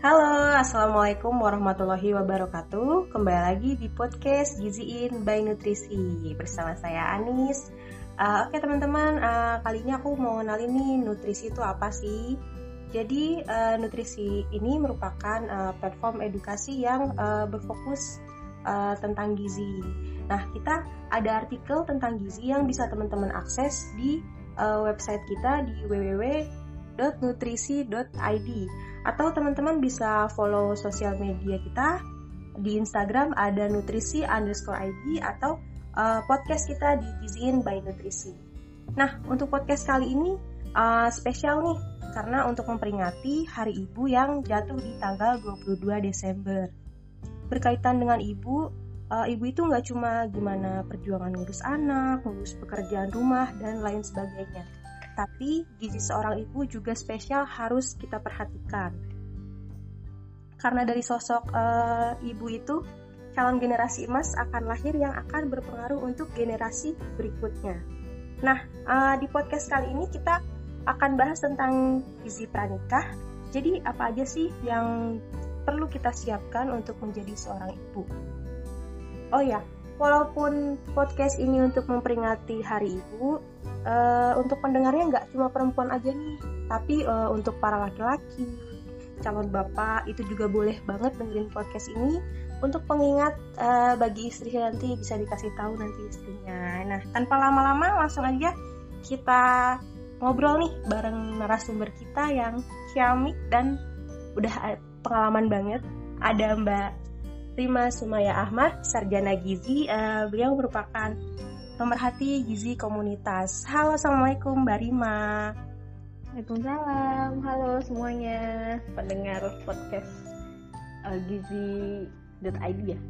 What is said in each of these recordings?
Halo, Assalamualaikum warahmatullahi wabarakatuh. Kembali lagi di podcast Giziin by Nutrisi Bersama saya Anis. Uh, Oke teman-teman, uh, kali ini aku mau kenalin nih nutrisi itu apa sih? Jadi uh, nutrisi ini merupakan uh, platform edukasi yang uh, berfokus uh, tentang gizi. Nah kita ada artikel tentang gizi yang bisa teman-teman akses di uh, website kita di www.nutrisi.id atau teman-teman bisa follow sosial media kita di Instagram ada nutrisi underscore ID atau uh, podcast kita di Giziin by Nutrisi. Nah, untuk podcast kali ini uh, spesial nih karena untuk memperingati Hari Ibu yang jatuh di tanggal 22 Desember. Berkaitan dengan ibu, uh, ibu itu nggak cuma gimana perjuangan ngurus anak, ngurus pekerjaan rumah, dan lain sebagainya tapi gizi seorang ibu juga spesial harus kita perhatikan. Karena dari sosok uh, ibu itu, calon generasi emas akan lahir yang akan berpengaruh untuk generasi berikutnya. Nah, uh, di podcast kali ini kita akan bahas tentang gizi pranikah. Jadi, apa aja sih yang perlu kita siapkan untuk menjadi seorang ibu? Oh ya, walaupun podcast ini untuk memperingati Hari Ibu, uh, untuk pendengarnya nggak cuma perempuan aja nih, tapi uh, untuk para laki-laki, calon bapak itu juga boleh banget dengerin podcast ini untuk pengingat uh, bagi istri nanti bisa dikasih tahu nanti istrinya. Nah, tanpa lama-lama langsung aja kita ngobrol nih bareng narasumber kita yang ciamik dan udah pengalaman banget. Ada Mbak Rima Sumaya Ahmad, Sarjana Gizi. Uh, beliau merupakan pemerhati gizi komunitas. Halo, Assalamualaikum Mbak Rima. Waalaikumsalam. Halo semuanya pendengar podcast uh, gizi.id ya?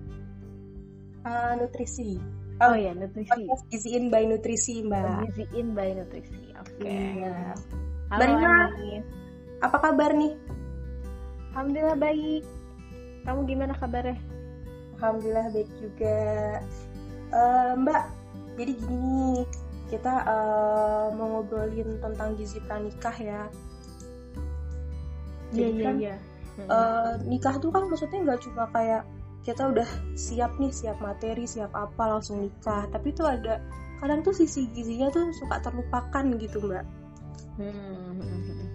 Uh, nutrisi. Oh, oh ya, nutrisi. Podcast Giziin by Nutrisi, Mbak. Oh, giziin by Nutrisi. Oke. Okay. Iya. Mbak Rima, apa kabar nih? Alhamdulillah baik. Kamu gimana kabarnya? Alhamdulillah baik juga. Uh, Mbak, jadi gini kita uh, mau ngobrolin tentang gizi pranikah ya. Iya iya kan, iya. Uh, nikah tuh kan maksudnya nggak cuma kayak kita udah siap nih siap materi siap apa langsung nikah tapi tuh ada kadang tuh sisi gizinya tuh suka terlupakan gitu mbak hmm.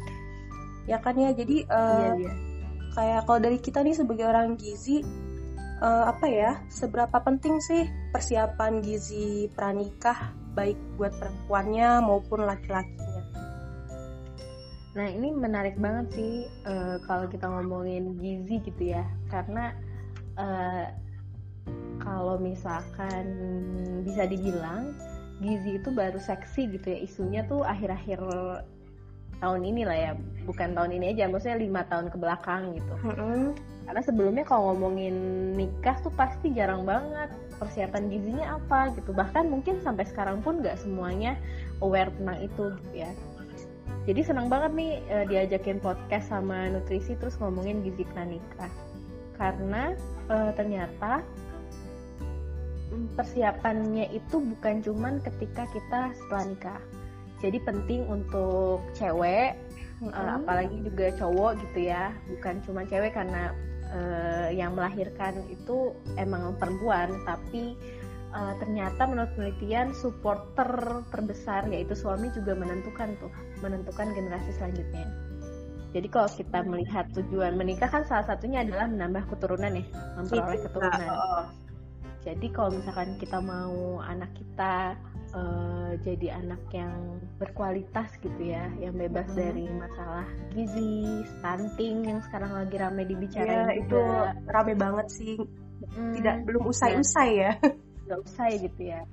ya kan ya jadi uh, iya, iya. kayak kalau dari kita nih sebagai orang gizi uh, apa ya seberapa penting sih persiapan gizi pranikah baik buat perempuannya maupun laki-lakinya. Nah ini menarik banget sih uh, kalau kita ngomongin gizi gitu ya karena uh, kalau misalkan bisa dibilang gizi itu baru seksi gitu ya isunya tuh akhir-akhir tahun ini lah ya bukan tahun ini aja maksudnya lima tahun ke belakang gitu. Mm-hmm. karena sebelumnya kalau ngomongin nikah tuh pasti jarang banget persiapan gizinya apa gitu. Bahkan mungkin sampai sekarang pun nggak semuanya aware tentang itu gitu ya. Jadi senang banget nih e, diajakin podcast sama nutrisi terus ngomongin gizi pranikah. Karena e, ternyata mm, persiapannya itu bukan cuman ketika kita setelah nikah jadi penting untuk cewek mm-hmm. uh, apalagi juga cowok gitu ya bukan cuma cewek karena uh, yang melahirkan itu emang perempuan tapi uh, ternyata menurut penelitian supporter terbesar yaitu suami juga menentukan tuh menentukan generasi selanjutnya jadi kalau kita melihat tujuan menikah kan salah satunya adalah menambah keturunan ya memperoleh keturunan oh. jadi kalau misalkan kita mau anak kita uh, jadi anak yang berkualitas gitu ya, yang bebas hmm. dari masalah gizi, stunting yang sekarang lagi rame dibicarain. Ya, itu rame banget sih. Hmm. Tidak belum usai-usai ya. Gak usai gitu ya.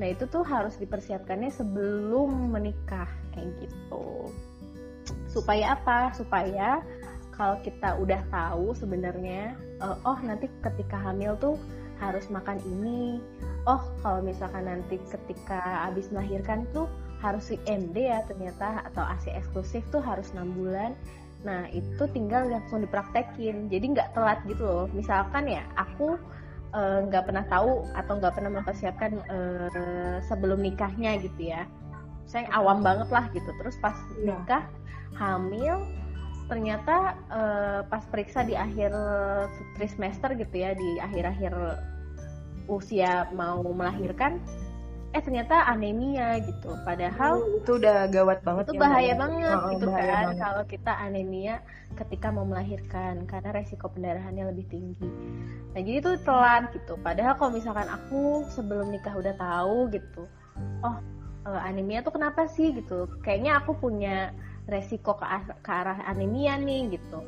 Nah itu tuh harus dipersiapkannya sebelum menikah kayak gitu. Supaya apa? Supaya kalau kita udah tahu sebenarnya, uh, oh nanti ketika hamil tuh harus makan ini oh kalau misalkan nanti ketika habis melahirkan tuh harus si MD ya ternyata atau ASI eksklusif tuh harus 6 bulan. Nah itu tinggal langsung dipraktekin. Jadi nggak telat gitu loh. Misalkan ya aku eh, nggak uh, pernah tahu atau nggak pernah mempersiapkan uh, sebelum nikahnya gitu ya. Saya awam banget lah gitu. Terus pas iya. nikah hamil ternyata uh, pas periksa di akhir trimester gitu ya di akhir-akhir usia mau melahirkan eh ternyata anemia gitu. Padahal uh, itu udah gawat banget itu ya, bahaya banget oh, gitu bahaya kan banget. kalau kita anemia ketika mau melahirkan karena resiko pendarahannya lebih tinggi. Nah jadi itu telat gitu. Padahal kalau misalkan aku sebelum nikah udah tahu gitu oh eh, anemia tuh kenapa sih? gitu. Kayaknya aku punya resiko ke, ke arah anemia nih gitu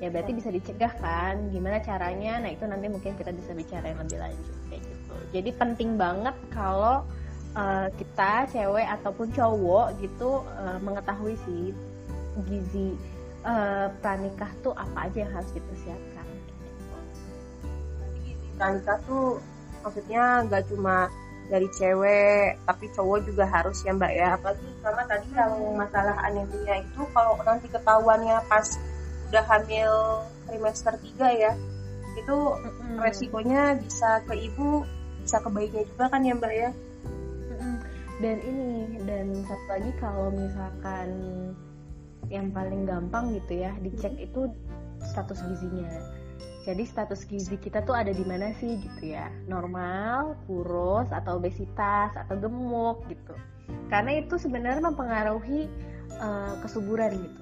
ya berarti bisa dicegah kan? Gimana caranya? Nah itu nanti mungkin kita bisa bicara yang lebih lanjut kayak gitu. Jadi penting banget kalau uh, kita cewek ataupun cowok gitu uh, mengetahui sih gizi uh, pranikah tuh apa aja yang harus dipersiapkan gizi pranikah tuh maksudnya nggak cuma dari cewek tapi cowok juga harus ya mbak ya. Apalagi sama tadi yang masalah anemia itu kalau nanti ketahuannya pas udah hamil trimester 3 ya itu mm-hmm. resikonya bisa ke ibu bisa ke bayinya juga kan ya mbak ya mm-hmm. dan ini dan satu lagi kalau misalkan yang paling gampang gitu ya dicek itu status gizinya jadi status gizi kita tuh ada di mana sih gitu ya? Normal, kurus, atau obesitas, atau gemuk gitu. Karena itu sebenarnya mempengaruhi uh, kesuburan gitu.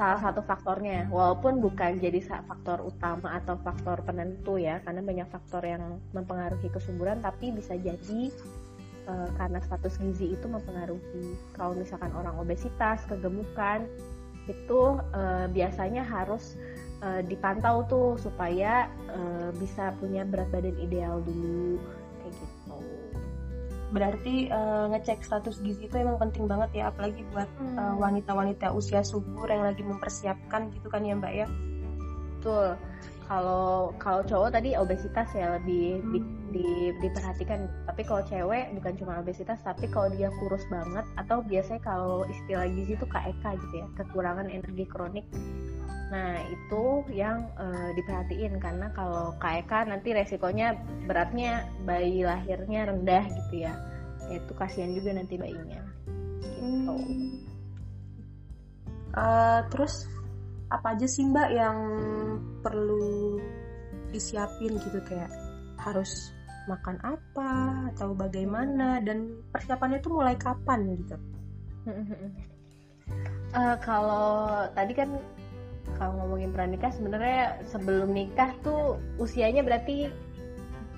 Salah satu faktornya, walaupun bukan jadi faktor utama atau faktor penentu ya, karena banyak faktor yang mempengaruhi kesuburan, tapi bisa jadi uh, karena status gizi itu mempengaruhi. Kalau misalkan orang obesitas, kegemukan, itu uh, biasanya harus uh, dipantau tuh supaya uh, bisa punya berat badan ideal dulu. Berarti uh, ngecek status gizi itu emang penting banget ya apalagi buat hmm. wanita-wanita uh, usia subur yang lagi mempersiapkan gitu kan ya Mbak ya. Betul. Kalau kalau cowok tadi obesitas ya lebih hmm. di, di, diperhatikan. Tapi kalau cewek bukan cuma obesitas, tapi kalau dia kurus banget atau biasanya kalau istilah gizi itu KEK gitu ya, kekurangan energi kronik Nah, itu yang uh, diperhatiin karena kalau KEK nanti resikonya beratnya bayi lahirnya rendah gitu ya. Itu kasihan juga nanti bayinya. Gitu. Uh, terus apa aja sih Mbak yang perlu disiapin gitu kayak harus makan apa atau bagaimana dan persiapannya itu mulai kapan gitu? uh, kalau tadi kan kalau ngomongin pranikah sebenarnya sebelum nikah tuh usianya berarti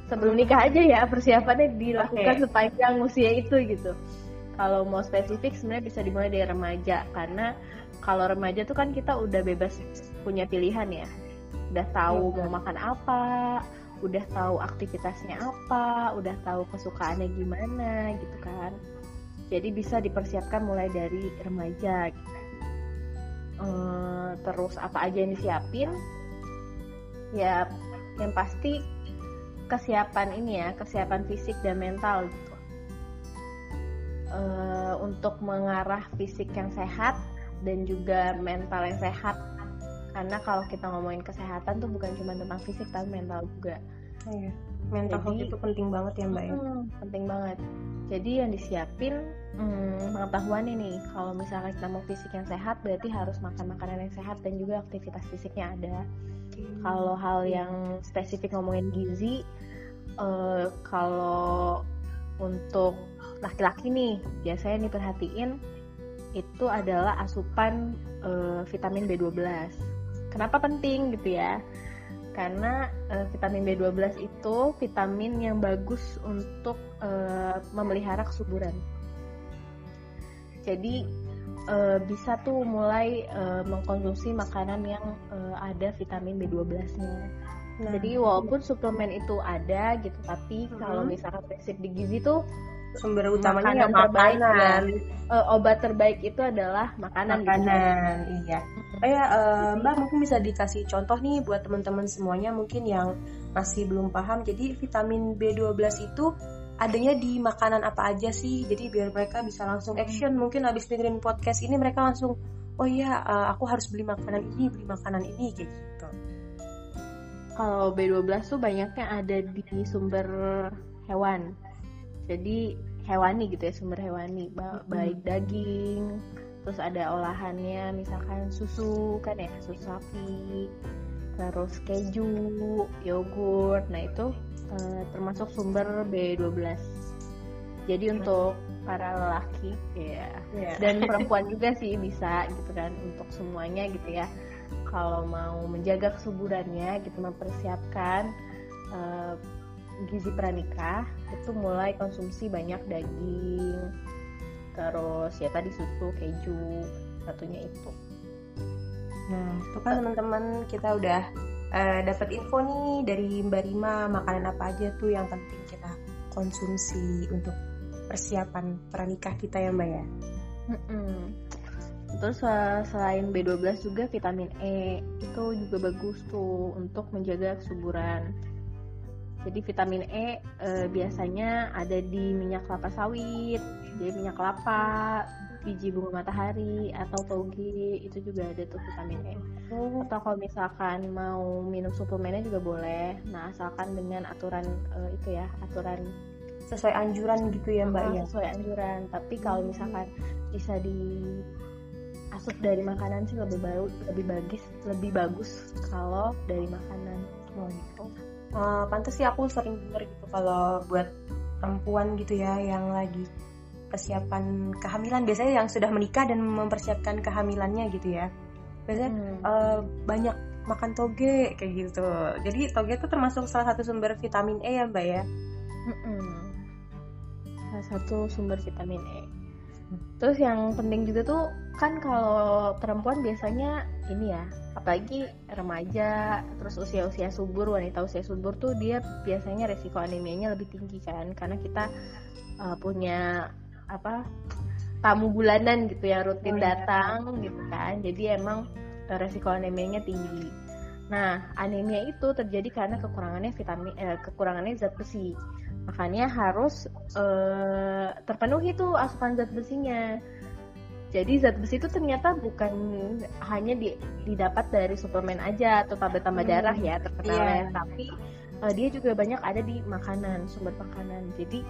sebelum nikah aja ya persiapannya dilakukan okay. sepanjang usia itu gitu. Kalau mau spesifik sebenarnya bisa dimulai dari remaja karena kalau remaja tuh kan kita udah bebas punya pilihan ya. Udah tahu hmm. mau makan apa, udah tahu aktivitasnya apa, udah tahu kesukaannya gimana gitu kan. Jadi bisa dipersiapkan mulai dari remaja gitu uh, terus apa aja yang disiapin? Ya yang pasti kesiapan ini ya kesiapan fisik dan mental gitu. Uh, untuk mengarah fisik yang sehat dan juga mental yang sehat. Karena kalau kita ngomongin kesehatan tuh bukan cuma tentang fisik tapi mental juga. Iya. Mental health itu penting banget ya mbak ya? Penting banget. Jadi yang disiapin hmm, pengetahuan ini kalau misalnya kita mau fisik yang sehat berarti harus makan makanan yang sehat dan juga aktivitas fisiknya ada. Hmm. kalau hal yang spesifik ngomongin gizi uh, kalau untuk laki-laki nih biasanya diperhatiin itu adalah asupan uh, vitamin B12 kenapa penting gitu ya karena uh, vitamin B12 itu vitamin yang bagus untuk uh, memelihara kesuburan. Jadi uh, bisa tuh mulai uh, mengkonsumsi makanan yang uh, ada vitamin B12-nya. Nah, Jadi walaupun suplemen itu ada gitu, tapi hmm. kalau misalkan prinsip di gizi tuh sumber utamanya makanan terbaik makanan. Ya, uh, obat terbaik itu adalah makanan. Makanan, gitu. iya. Oh ya, uh, Mbak mungkin bisa dikasih contoh nih buat teman-teman semuanya mungkin yang masih belum paham. Jadi vitamin B12 itu adanya di makanan apa aja sih? Jadi biar mereka bisa langsung action. Mungkin habis dengerin podcast ini mereka langsung, oh iya, uh, aku harus beli makanan ini, beli makanan ini kayak gitu. Kalau B12 tuh banyaknya ada di sumber hewan jadi hewani gitu ya sumber hewani. Ba baik daging terus ada olahannya misalkan susu kan ya susu sapi terus keju yogurt. Nah itu uh, termasuk sumber B12 jadi untuk para lelaki ya. Yeah. dan perempuan juga sih bisa gitu kan untuk semuanya gitu ya. Kalau mau menjaga kesuburannya gitu mempersiapkan uh, gizi pranikah itu mulai konsumsi banyak daging terus ya tadi susu keju satunya itu nah itu kan teman-teman kita udah uh, dapat info nih dari Mbak Rima makanan apa aja tuh yang penting kita konsumsi untuk persiapan pernikah kita ya Mbak ya Mm-mm. Terus uh, selain B12 juga vitamin E itu juga bagus tuh untuk menjaga kesuburan. Jadi vitamin E uh, biasanya ada di minyak kelapa sawit, jadi minyak kelapa, biji bunga matahari atau toge itu juga ada tuh vitamin E. Oh. Atau kalau misalkan mau minum suplemennya juga boleh. Nah asalkan dengan aturan uh, itu ya aturan sesuai anjuran gitu ya mbak ya. Sesuai anjuran. Tapi kalau misalkan bisa di asup dari makanan sih lebih bagus lebih bagus lebih bagus kalau dari makanan. Oh gitu uh, pantas sih aku sering denger gitu kalau buat perempuan gitu ya yang lagi persiapan kehamilan. Biasanya yang sudah menikah dan mempersiapkan kehamilannya gitu ya. Biasanya hmm. uh, banyak makan toge kayak gitu. Jadi toge itu termasuk salah satu sumber vitamin E ya mbak ya? Salah satu sumber vitamin E. Terus yang penting juga tuh kan kalau perempuan biasanya ini ya apalagi remaja terus usia-usia subur wanita usia subur tuh dia biasanya resiko anemianya lebih tinggi kan. Karena kita uh, punya apa tamu bulanan gitu ya rutin oh, iya. datang gitu kan. Jadi emang uh, resiko anemianya tinggi. Nah anemia itu terjadi karena kekurangannya vitamin eh, kekurangannya zat besi. Makanya harus uh, terpenuhi tuh asupan zat besinya jadi zat besi itu ternyata bukan hanya di, didapat dari suplemen aja atau tablet tambah hmm. darah ya terkenal yeah. tapi uh, dia juga banyak ada di makanan sumber makanan. Jadi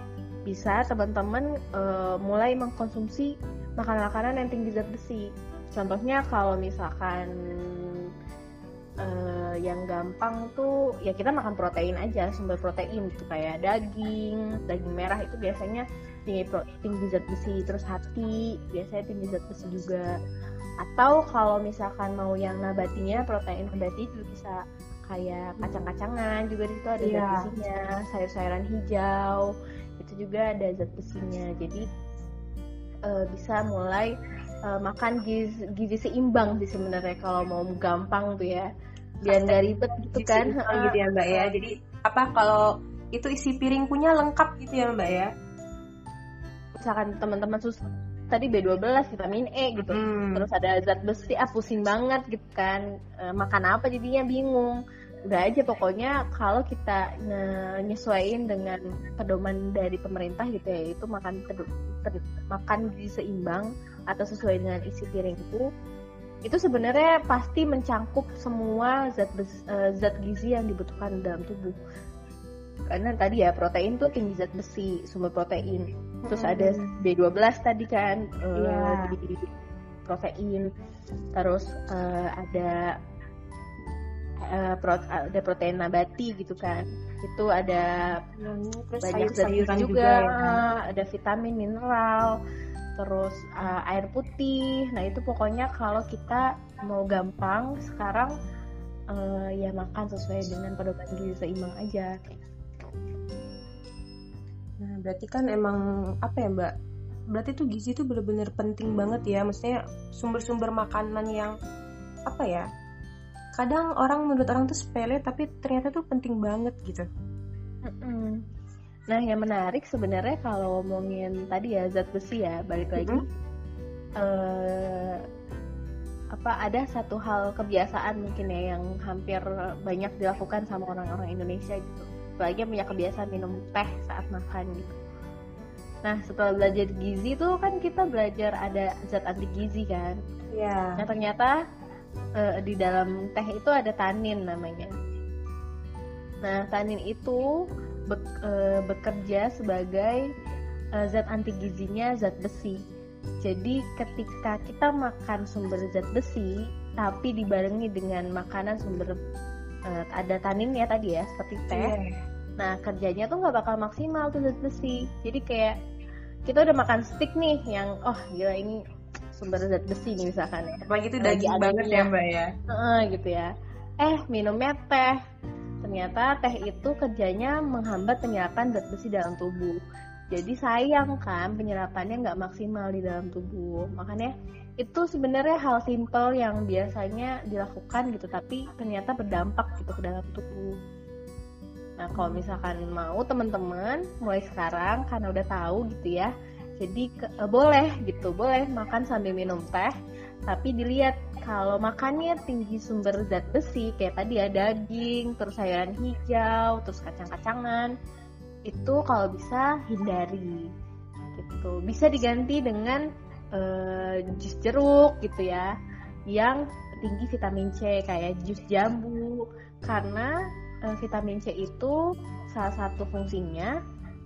bisa teman-teman uh, mulai mengkonsumsi makanan-makanan yang tinggi zat besi. Contohnya kalau misalkan uh, yang gampang tuh ya kita makan protein aja sumber protein gitu kayak daging daging merah itu biasanya tinggi pro, tinggi zat besi terus hati biasanya tinggi zat besi juga. Atau kalau misalkan mau yang nabatinya protein nabati juga bisa kayak kacang-kacangan juga di situ ada yeah. zat besinya sayur-sayuran hijau itu juga ada zat besinya. Jadi uh, bisa mulai uh, makan gizi, gizi seimbang sih sebenarnya kalau mau gampang tuh ya. Biar nggak ribet gitu kan. gitu ya mbak ya. Jadi apa kalau itu isi piring punya lengkap gitu ya mbak ya misalkan teman-teman sus tadi B12 vitamin E gitu. Hmm. terus ada zat besi ah pusing banget gitu kan. E, makan apa jadinya? Bingung. Udah aja pokoknya kalau kita nyesuaiin dengan pedoman dari pemerintah gitu ya itu makan makan gizi seimbang atau sesuai dengan isi piringku itu sebenarnya pasti mencangkup semua zat uh, zat gizi yang dibutuhkan dalam tubuh karena tadi ya protein tuh tinggi zat besi sumber protein terus ada B12 tadi kan uh, di protein terus uh, ada uh, pro, ada protein nabati gitu kan itu ada hmm, banyak zat juga, juga ya. ada vitamin mineral terus uh, air putih. Nah itu pokoknya kalau kita mau gampang sekarang uh, ya makan sesuai dengan pedoman gizi seimbang aja. Nah berarti kan emang apa ya mbak? Berarti tuh gizi itu bener-bener penting banget ya. Maksudnya sumber-sumber makanan yang apa ya? Kadang orang menurut orang tuh sepele tapi ternyata tuh penting banget gitu. Mm -mm Nah, yang menarik sebenarnya kalau ngomongin tadi ya zat besi ya, balik lagi. Mm -hmm. uh, apa ada satu hal kebiasaan mungkin ya yang hampir banyak dilakukan sama orang-orang Indonesia gitu. Apalagi yang punya kebiasaan minum teh saat makan gitu. Nah, setelah belajar gizi tuh kan kita belajar ada zat anti gizi kan. Iya. Yeah. Nah, ternyata uh, di dalam teh itu ada tanin namanya. Nah, tanin itu be, e, bekerja sebagai e, zat anti gizinya zat besi. Jadi ketika kita makan sumber zat besi, tapi dibarengi dengan makanan sumber uh, ada tanin ya tadi ya seperti teh. Yeah. Nah kerjanya tuh nggak bakal maksimal tuh zat besi. Jadi kayak kita udah makan steak nih yang oh gila ini sumber zat besi nih misalkan ya. Apalagi itu daging banget ya mbak ya. Uh, gitu ya. Eh minumnya teh. Ternyata teh itu kerjanya menghambat penyerapan zat besi dalam tubuh jadi sayang kan penyerapannya nggak maksimal di dalam tubuh makanya itu sebenarnya hal simple yang biasanya dilakukan gitu tapi ternyata berdampak gitu ke dalam tubuh. Nah kalau misalkan mau teman-teman mulai sekarang karena udah tahu gitu ya. Jadi ke, uh, boleh gitu boleh makan sambil minum teh tapi dilihat kalau makannya tinggi sumber zat besi kayak tadi ya daging terus sayuran hijau terus kacang-kacangan itu kalau bisa hindari gitu. Bisa diganti dengan uh, jus jeruk gitu ya yang tinggi vitamin C kayak jus jambu. Karena uh, vitamin C itu salah satu fungsinya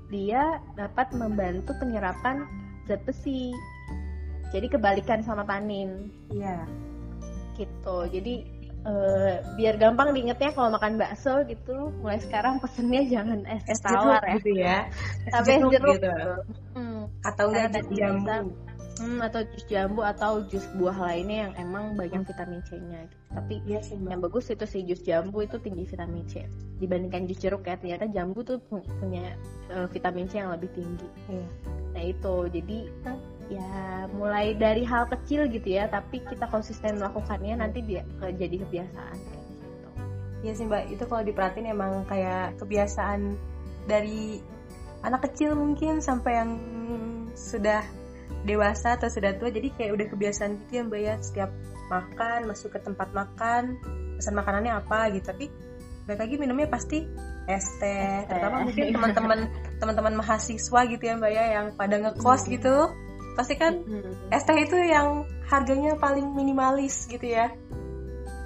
dia dapat membantu penyerapan zat besi. Jadi kebalikan sama tanin iya. Gitu. Jadi uh, biar gampang diingetnya kalau makan bakso gitu mulai sekarang pesennya jangan es, es tawar ya gitu ya. Es tapi es jeruk gitu. Hmm. atau enggak jus jambu hmm, atau jus jambu atau jus buah lainnya yang emang banyak vitamin C-nya gitu. tapi ya sih, yang bagus itu sih jus jambu itu tinggi vitamin C dibandingkan jus jeruk ya ternyata jambu tuh punya uh, vitamin C yang lebih tinggi ya. nah itu jadi ya mulai dari hal kecil gitu ya tapi kita konsisten melakukannya nanti dia jadi kebiasaan kayak gitu. Iya sih mbak itu kalau diperhatiin emang kayak kebiasaan dari anak kecil mungkin sampai yang sudah dewasa atau sudah tua jadi kayak udah kebiasaan gitu ya mbak ya. Setiap makan masuk ke tempat makan pesan makanannya apa gitu. Tapi balik lagi minumnya pasti es teh. Terutama mungkin teman-teman teman-teman mahasiswa gitu ya mbak ya yang pada ngekos hmm. gitu. Pasti kan hmm. es teh itu yang harganya paling minimalis gitu ya.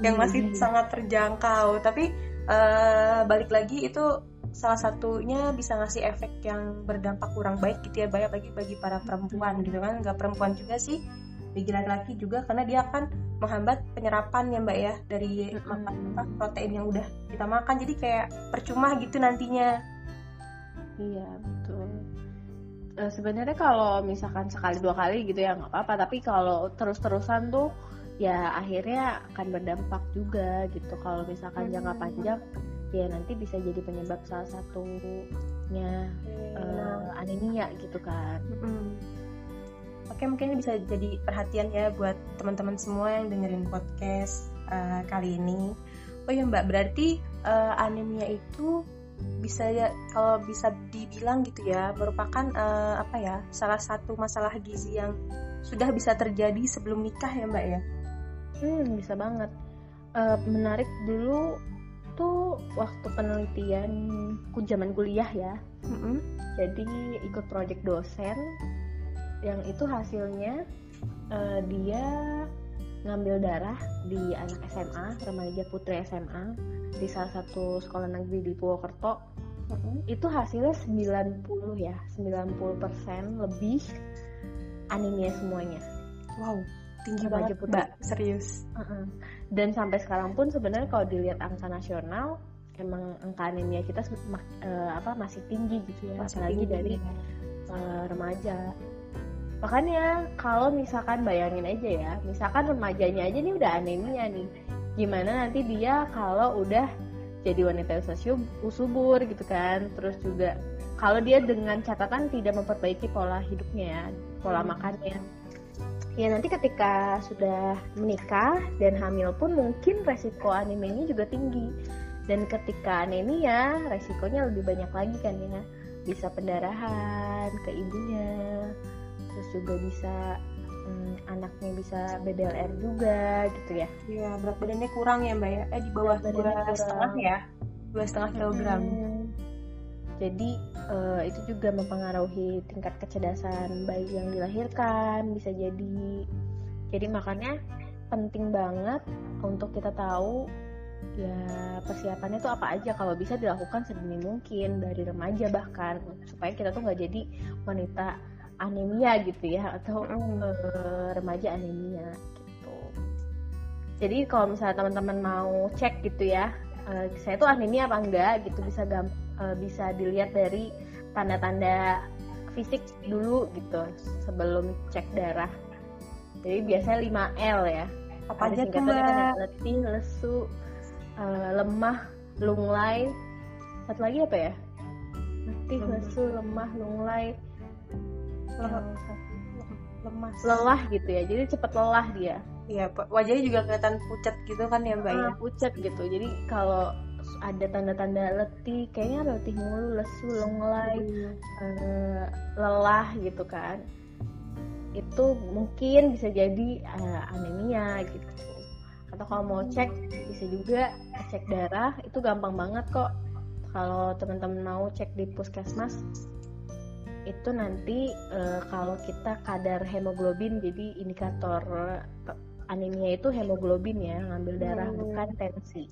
Yang masih hmm. sangat terjangkau. Tapi uh, balik lagi itu salah satunya bisa ngasih efek yang berdampak kurang baik gitu ya banyak lagi bagi para perempuan gitu kan. Nggak perempuan juga sih bagi laki-laki juga karena dia akan menghambat penyerapan ya mbak ya dari makan apa protein yang udah kita makan. Jadi kayak percuma gitu nantinya. Iya betul. Uh, sebenarnya kalau misalkan sekali dua kali gitu ya nggak apa-apa. Tapi kalau terus-terusan tuh ya akhirnya akan berdampak juga gitu. Kalau misalkan hmm. jangka panjang ya. Nanti bisa jadi penyebab salah satunya hmm. uh, anemia gitu kan. Hmm. oke mungkin bisa jadi perhatian ya buat teman-teman semua yang dengerin podcast uh, kali ini. Oh ya mbak berarti uh, anemia itu bisa ya kalau bisa dibilang gitu ya merupakan uh, apa ya salah satu masalah gizi yang sudah bisa terjadi sebelum nikah ya mbak ya? Hmm bisa banget. Uh, menarik dulu tuh waktu penelitian ku zaman kuliah ya mm-hmm. jadi ikut proyek dosen yang itu hasilnya uh, dia ngambil darah di anak SMA remaja putri SMA di salah satu sekolah negeri di Purwokerto mm-hmm. itu hasilnya 90 ya 90% lebih anemia semuanya wow tinggi banget mbak serius uh-uh. Dan sampai sekarang pun sebenarnya kalau dilihat angka nasional emang angka anemia kita uh, apa masih tinggi gitu ya. Masih apalagi dari uh, remaja. Makanya kalau misalkan bayangin aja ya misalkan remajanya aja nih udah anemia nih gimana nanti dia kalau udah jadi wanita usia subur gitu kan. Terus juga kalau dia dengan catatan tidak memperbaiki pola hidupnya ya pola hmm. makannya ya nanti ketika sudah menikah dan hamil pun mungkin resiko anemia juga tinggi. Dan ketika anemia resikonya lebih banyak lagi kan ya. Bisa pendarahan ke ibunya terus juga bisa hmm, anaknya bisa BBLR juga gitu ya. Iya berat badannya kurang ya mbak ya? Eh di bawah dua setengah ya? Dua setengah kilogram. Hmm. Jadi uh, itu juga mempengaruhi tingkat kecerdasan bayi yang dilahirkan bisa jadi. Jadi makanya penting banget untuk kita tahu ya persiapannya tuh apa aja. Kalau bisa dilakukan sedini mungkin dari remaja bahkan supaya kita tuh nggak jadi wanita anemia gitu ya atau uh, remaja anemia gitu. Jadi kalau misalnya teman-teman mau cek gitu ya, uh, saya tuh anemia apa enggak gitu bisa uh, bisa dilihat dari tanda-tanda fisik dulu gitu sebelum cek darah. Jadi biasanya 5L ya. Apa aja tuh mbak? Letih, lesu, uh, lemah, lunglai. Satu lagi apa ya? Letih, hmm. lesu, lemah, lunglai. lemas lelah gitu ya jadi cepet lelah dia iya wajahnya juga kelihatan pucat gitu kan ya mbak ya ah, pucat gitu jadi kalau ada tanda-tanda letih kayaknya letih mulu lesu lenglai hmm. uh, lelah gitu kan itu mungkin bisa jadi uh, anemia gitu atau kalau mau cek bisa juga cek darah itu gampang banget kok kalau teman-teman mau cek di puskesmas itu nanti uh, kalau kita kadar hemoglobin jadi indikator anemia itu hemoglobin ya ngambil darah hmm. bukan tensi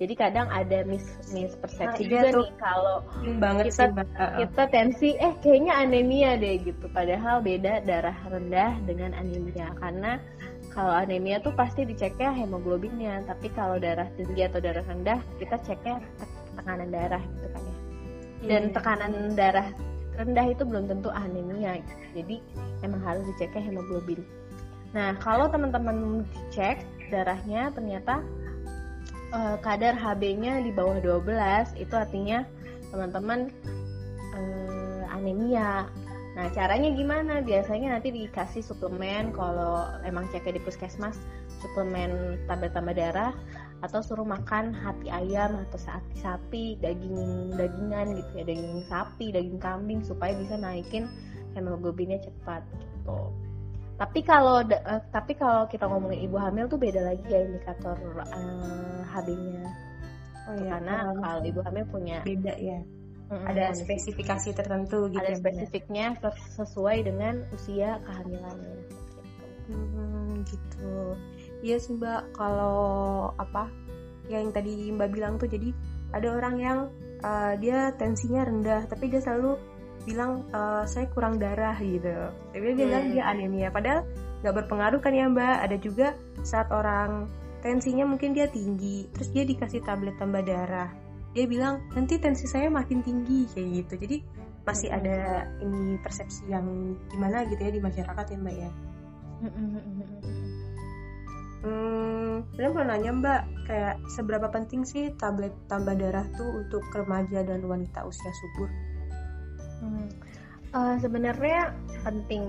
jadi kadang ada mis mispersepsi nah, juga tuh. nih kalau banget kita sih, kita tensi eh kayaknya anemia deh gitu. Padahal beda darah rendah dengan anemia. Karena kalau anemia tuh pasti diceknya hemoglobinnya. Tapi kalau darah tinggi atau darah rendah kita ceknya tekanan darah gitu kan ya. Dan yeah. tekanan darah rendah itu belum tentu anemia jadi emang harus diceknya hemoglobin. Nah kalau teman-teman cek darahnya ternyata uh, kadar HB-nya di bawah 12 itu artinya teman-teman uh, anemia Nah, caranya gimana? Biasanya nanti dikasih suplemen kalau emang ceknya di puskesmas, suplemen tablet tambah darah atau suruh makan hati ayam atau sapi sapi daging dagingan gitu ya daging sapi daging kambing supaya bisa naikin hemoglobinnya cepat gitu tapi kalau uh, tapi kalau kita ngomongin ibu hamil tuh beda lagi ya indikator uh, eh, HB-nya oh, iya. karena oh. kalau ibu hamil punya beda ya mm-hmm. ada spesifikasi tertentu gitu ada ya, spesifiknya sesuai dengan usia kehamilannya gitu. Hmm, gitu Iya sih mbak, kalau apa yang tadi mbak bilang tuh jadi ada orang yang uh, dia tensinya rendah tapi dia selalu bilang uh, saya kurang darah gitu. Tapi dia bilang hmm. dia anemia. Padahal nggak berpengaruh kan ya mbak. Ada juga saat orang tensinya mungkin dia tinggi, terus dia dikasih tablet tambah darah. Dia bilang nanti tensi saya makin tinggi kayak gitu. Jadi masih hmm. ada ini persepsi yang gimana gitu ya di masyarakat ya mbak ya. Hmm, Hmm, saya mau nanya Mbak, kayak seberapa penting sih tablet tambah darah tuh untuk remaja dan wanita usia subur? Hmm, uh, sebenarnya penting,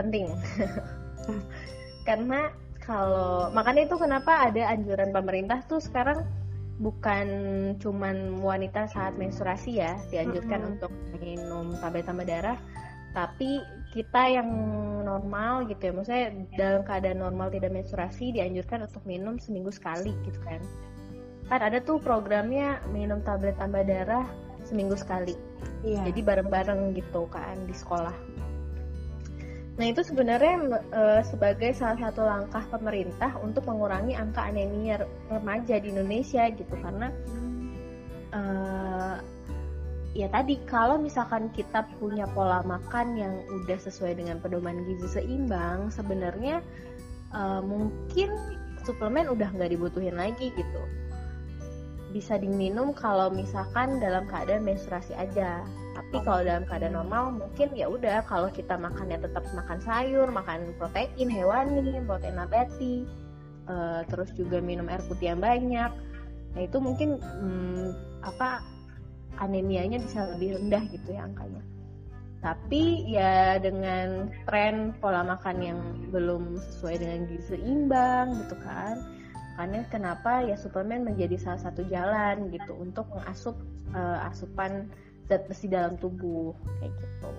penting, karena kalau makanya itu kenapa ada anjuran pemerintah tuh sekarang bukan cuman wanita saat menstruasi ya dianjurkan mm -hmm. untuk minum tablet tambah darah, tapi kita yang normal gitu ya. Maksudnya dalam keadaan normal tidak menstruasi dianjurkan untuk minum seminggu sekali gitu kan. Kan ada tuh programnya minum tablet tambah darah seminggu sekali. Iya. jadi bareng-bareng gitu kan di sekolah. Nah itu sebenarnya e, sebagai salah satu langkah pemerintah untuk mengurangi angka anemia remaja di Indonesia gitu. Karena e, ya tadi kalau misalkan kita punya pola makan yang udah sesuai dengan pedoman gizi seimbang sebenarnya uh, mungkin suplemen udah nggak dibutuhin lagi gitu bisa diminum kalau misalkan dalam keadaan menstruasi aja tapi kalau dalam keadaan normal mungkin ya udah kalau kita makannya tetap makan sayur makan protein hewani protein nabati uh, terus juga minum air putih yang banyak nah itu mungkin hmm, apa anemianya bisa lebih rendah gitu ya angkanya. Tapi ya dengan tren pola makan yang belum sesuai dengan gizi seimbang gitu kan. Makanya kenapa ya suplemen menjadi salah satu jalan gitu untuk mengasup uh, asupan zat besi dalam tubuh kayak gitu.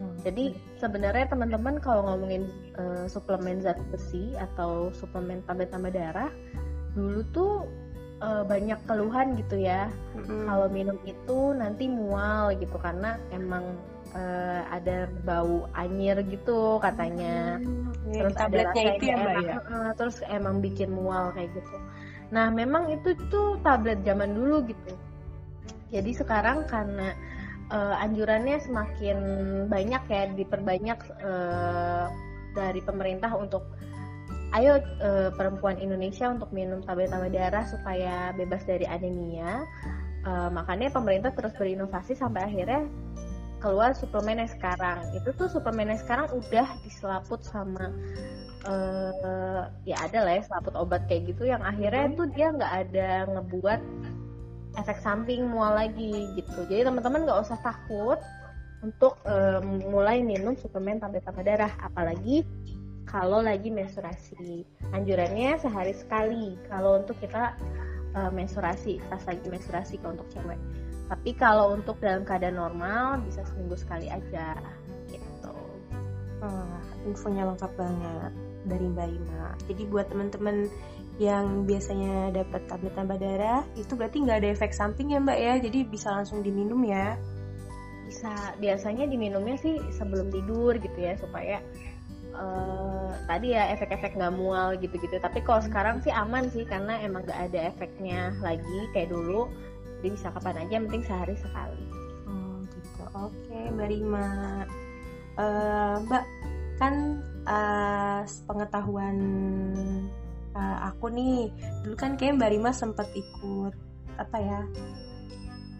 Hmm. Jadi sebenarnya teman-teman kalau ngomongin uh, suplemen zat besi atau suplemen tambah-tambah darah, dulu tuh uh, banyak keluhan gitu ya mm-hmm. kalau minum itu nanti mual gitu karena emang uh, ada bau anyir gitu katanya mm-hmm. terus tabletnya itu ya mbak ya uh, terus emang bikin mual kayak gitu nah memang itu tuh tablet zaman dulu gitu jadi sekarang karena uh, anjurannya semakin banyak ya diperbanyak uh, dari pemerintah untuk ayo uh, perempuan Indonesia untuk minum tablet-tablet darah supaya bebas dari anemia. Uh, makanya pemerintah terus berinovasi sampai akhirnya keluar suplemen yang sekarang. Itu tuh suplemen yang sekarang udah diselaput sama uh, ya ada lah ya selaput obat kayak gitu yang akhirnya hmm. tuh dia nggak ada ngebuat efek samping mual lagi gitu. Jadi teman-teman nggak usah takut untuk um, mulai minum suplemen tablet-tablet darah, apalagi kalau lagi menstruasi. Anjurannya sehari sekali kalau untuk kita uh, menstruasi, pas lagi menstruasi kalau untuk cewek. Tapi kalau untuk dalam keadaan normal bisa seminggu sekali aja gitu. Oh, infonya lengkap banget dari Mbak Ima. Jadi buat teman-teman yang biasanya dapat tablet tambah darah itu berarti nggak ada efek samping ya Mbak ya. Jadi bisa langsung diminum ya. Bisa biasanya diminumnya sih sebelum tidur gitu ya supaya uh, tadi ya efek-efek nggak mual gitu-gitu tapi kalau sekarang sih aman sih karena emang nggak ada efeknya lagi kayak dulu jadi bisa kapan aja yang penting sehari sekali. Oh gitu. Oke mbak Rima. Uh, mbak kan uh, pengetahuan uh, aku nih dulu kan kayak mbak Rima sempat ikut apa ya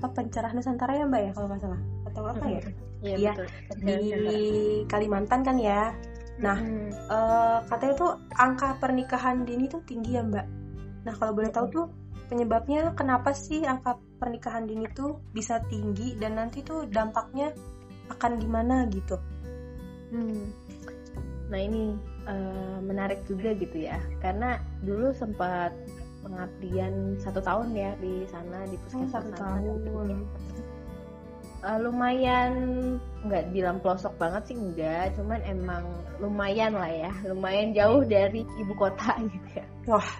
apa pencerah Nusantara ya mbak ya kalau nggak salah? Atau apa ya? Iya, ya, di Kalimantan kan ya? Nah, hmm. uh, katanya tuh angka pernikahan dini tuh tinggi ya Mbak. Nah, kalau boleh tahu tuh penyebabnya kenapa sih angka pernikahan dini tuh bisa tinggi dan nanti tuh dampaknya akan gimana gitu? Hmm. Nah ini uh, menarik juga gitu ya, karena dulu sempat pengabdian satu tahun ya di sana di puskesmas oh, satu tahun. uh, lumayan nggak bilang pelosok banget sih enggak cuman emang lumayan lah ya. Lumayan jauh dari ibu kota gitu ya. Wah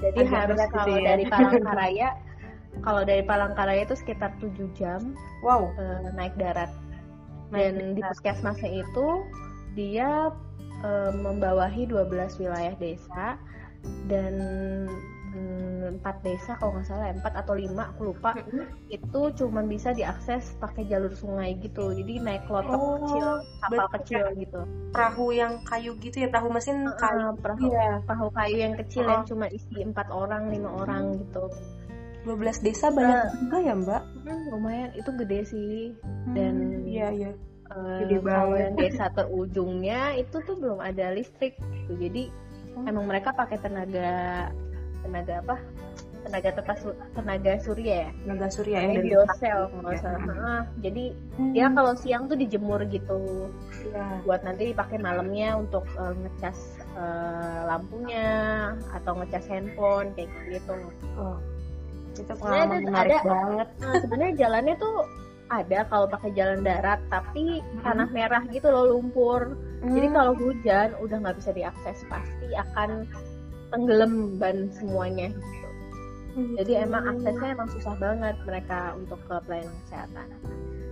jadi harus kalau ya. dari Palangkaraya kalau dari Palangkaraya itu sekitar 7 jam wow uh, naik darat dan naik di puskesmasnya itu dia uh, membawahi 12 wilayah desa dan empat desa kalau nggak salah empat atau lima aku lupa mm-hmm. itu cuma bisa diakses pakai jalur sungai gitu jadi naik klotok oh, kecil kapal kecil gitu perahu yang kayu gitu ya perahu mesin kayu uh, perahu ya. perahu kayu yang kecil oh. yang cuma isi empat orang lima hmm. orang gitu 12 desa banyak nah, juga ya mbak? Hmm, lumayan. Itu gede sih. Hmm, dan iya iya. uh, gede banget. desa terujungnya itu tuh belum ada listrik gitu. Jadi hmm. emang mereka pakai tenaga tenaga apa? Tenaga tetas tenaga surya ya? Tenaga surya yang dari biosel nggak salah. Hmm. jadi hmm. dia kalau siang tuh dijemur gitu. Ya. buat nanti dipakai malamnya untuk uh, ngecas uh, lampunya atau ngecas handphone kayak gitu. Oh. Itu pengalaman menarik ada, banget nah, sebenarnya jalannya tuh ada kalau pakai jalan darat tapi hmm. tanah merah gitu loh lumpur hmm. jadi kalau hujan udah nggak bisa diakses pasti akan tenggelam ban semuanya gitu. Hmm. Jadi emang aksesnya emang susah banget mereka untuk ke pelayanan kesehatan.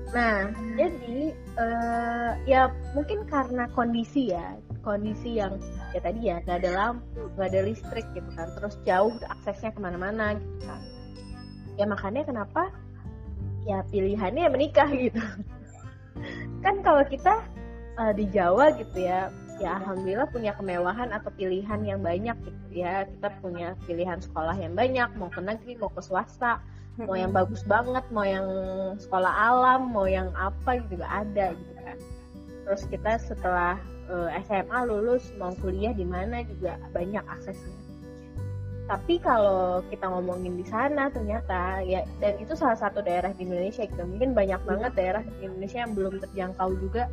Nah, jadi uh, ya mungkin karena kondisi ya, kondisi yang ya tadi ya nggak ada lampu, nggak ada listrik gitu kan, terus jauh aksesnya ke mana-mana gitu kan. Ya makanya kenapa ya pilihannya menikah gitu. kan kalau kita uh, di Jawa gitu ya, ya alhamdulillah punya kemewahan atau pilihan yang banyak gitu ya. Kita punya pilihan sekolah yang banyak mau ke negeri mau ke swasta mau yang bagus banget mau yang sekolah alam mau yang apa gitu juga ada gitu kan. Terus kita setelah uh, eh, SMA lulus mau kuliah di mana juga banyak aksesnya tapi kalau kita ngomongin di sana ternyata ya dan itu salah satu daerah di Indonesia gitu. Mungkin banyak banget daerah di Indonesia yang belum terjangkau juga.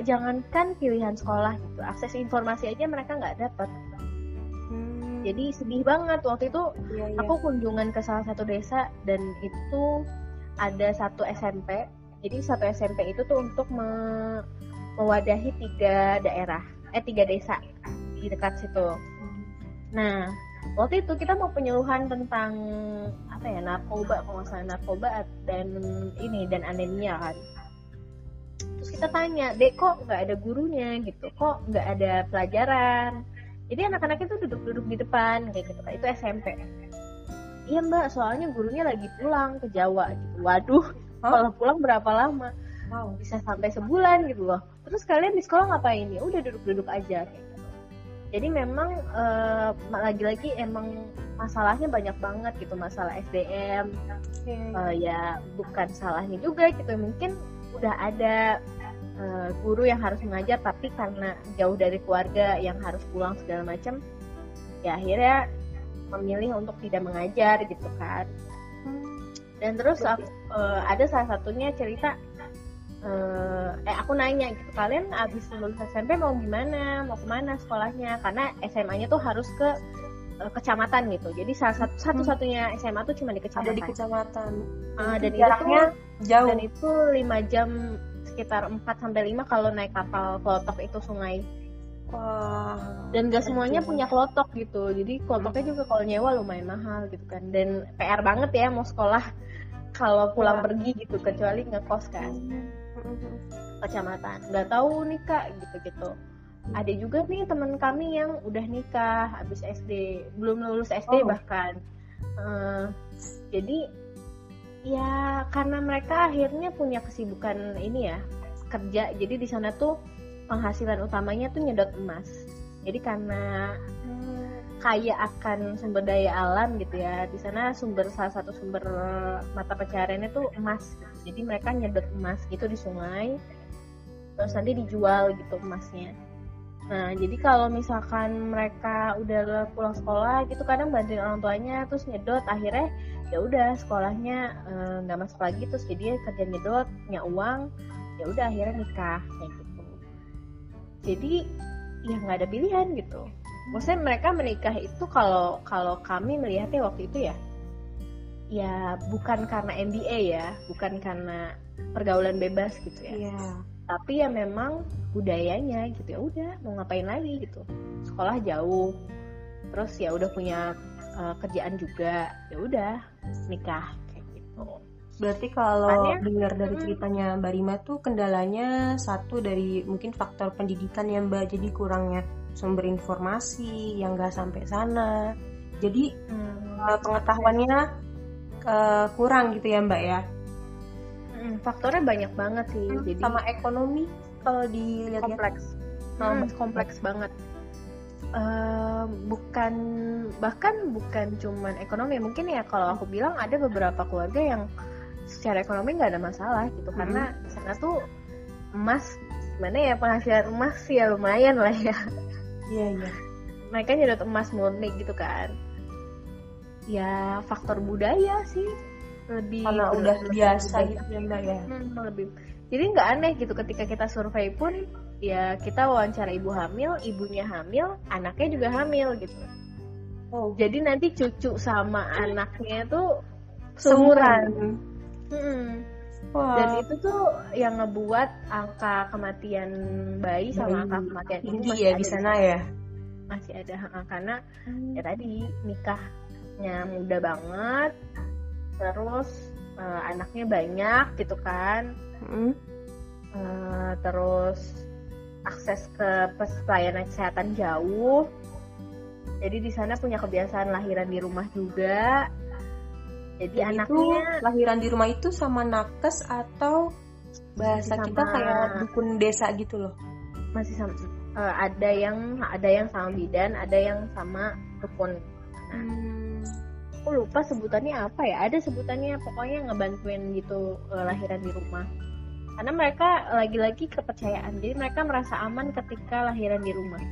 Jangankan pilihan sekolah gitu akses informasi aja mereka nggak dapat hmm. jadi sedih banget. Waktu itu ya, ya. aku kunjungan ke salah satu desa dan itu ada satu SMP jadi satu SMP itu tuh untuk me mewadahi tiga daerah eh tiga desa di dekat situ. Hmm. nah waktu itu kita mau penyuluhan tentang apa ya narkoba kalau narkoba dan ini dan anemia kan terus kita tanya dek kok nggak ada gurunya gitu kok nggak ada pelajaran jadi anak-anak itu duduk-duduk di depan kayak gitu itu SMP iya mbak soalnya gurunya lagi pulang ke Jawa gitu waduh Kalau pulang berapa lama? Wow. Bisa sampai sebulan gitu loh. Terus kalian di sekolah ngapain ya? Udah duduk-duduk aja kayak gitu. Jadi memang eh, lagi-lagi emang masalahnya banyak banget gitu masalah SDM. Eh, ya bukan salahnya juga gitu. Mungkin udah ada eh, guru yang harus mengajar tapi karena jauh dari keluarga yang harus pulang segala macam, ya akhirnya memilih untuk tidak mengajar gitu kan. Dan terus eh, ada salah satunya cerita eh, eh aku nanya gitu kalian abis lulus SMP mau gimana? Mau ke mana sekolahnya? Karena SMA-nya tuh harus ke eh, kecamatan gitu. Jadi salah satu satu satunya SMA tuh cuma di Ada kecamatan di kecamatan. Ah, dan jaraknya itu jauh. dan itu lima jam sekitar 4 sampai 5 kalau naik kapal klotok itu sungai. Wah. dan gak semuanya punya klotok gitu. Jadi klotoknya juga kalau nyewa lumayan mahal gitu kan. Dan PR banget ya mau sekolah kalau pulang pergi gitu kecuali ngekos kan kecamatan. Nggak tahu nih kak gitu gitu ada juga nih teman kami yang udah nikah habis SD belum lulus SD Oh. bahkan. Eh, jadi ya karena mereka akhirnya punya kesibukan ini ya kerja. Jadi di sana tuh penghasilan utamanya tuh nyedot emas. Jadi karena kaya akan sumber daya alam gitu ya. Di sana sumber salah satu sumber mata pencahariannya tuh emas. Jadi mereka nyedot emas gitu di sungai terus nanti dijual gitu emasnya. Nah jadi kalau misalkan mereka udah pulang sekolah gitu kadang bantuin orang tuanya terus nyedot akhirnya ya udah sekolahnya eh, nggak masuk lagi terus jadi kerja nyedot punya uang ya udah akhirnya nikah kayak gitu. Jadi ya nggak ada pilihan gitu maksudnya mereka menikah itu kalau kalau kami melihatnya waktu itu ya ya bukan karena MBA ya bukan karena pergaulan bebas gitu ya. Iya. tapi ya memang budayanya gitu ya udah mau ngapain lagi gitu. Sekolah jauh terus ya udah punya uh, kerjaan juga ya udah nikah kayak gitu. Berarti kalau dengar dari ceritanya Mbak Rima tuh kendalanya satu dari mungkin faktor pendidikan ya Mbak, jadi kurangnya sumber informasi yang nggak sampai sana. Jadi Hmm, eh, pengetahuannya eh, kurang gitu ya Mbak ya. hmm, faktornya banyak banget sih jadi Sama ekonomi kalau dilihat kompleks Hmm, kompleks banget Eh, bukan bahkan bukan cuman ekonomi mungkin ya kalau aku bilang ada beberapa keluarga yang secara ekonomi nggak ada masalah gitu Hmm. karena di sana tuh emas gimana ya penghasilan emas ya lumayan lah ya Iya iya. mereka nyedot emas murni gitu kan ya faktor budaya sih lebih Karena udah biasa gitu ya Mbak ya. Hmm, lebih. Jadi nggak aneh gitu ketika kita survei pun ya kita wawancara ibu hamil, ibunya hamil, anaknya juga hamil gitu. Oh, Jadi nanti cucu sama anaknya tuh seumuran. Hmm. Wah. Dan itu tuh yang ngebuat angka kematian bayi sama Bayi angka kematian ibu masih ya ada di sana ya. masih ada karena ya tadi nikahnya muda banget terus eh, anaknya banyak gitu kan Mm. Eh, terus akses ke pelayanan kesehatan jauh jadi di sana punya kebiasaan lahiran di rumah juga jadi Dan itu anaknya lahiran di rumah itu sama nakes atau bahasa Sama- kita kayak dukun desa gitu loh. masih sama eh, ada yang ada yang sama bidan ada yang sama dukun nah aku lupa sebutannya apa ya ada sebutannya pokoknya ngebantuin gitu eh, lahiran di rumah karena mereka lagi-lagi kepercayaan jadi mereka merasa aman ketika lahiran di rumah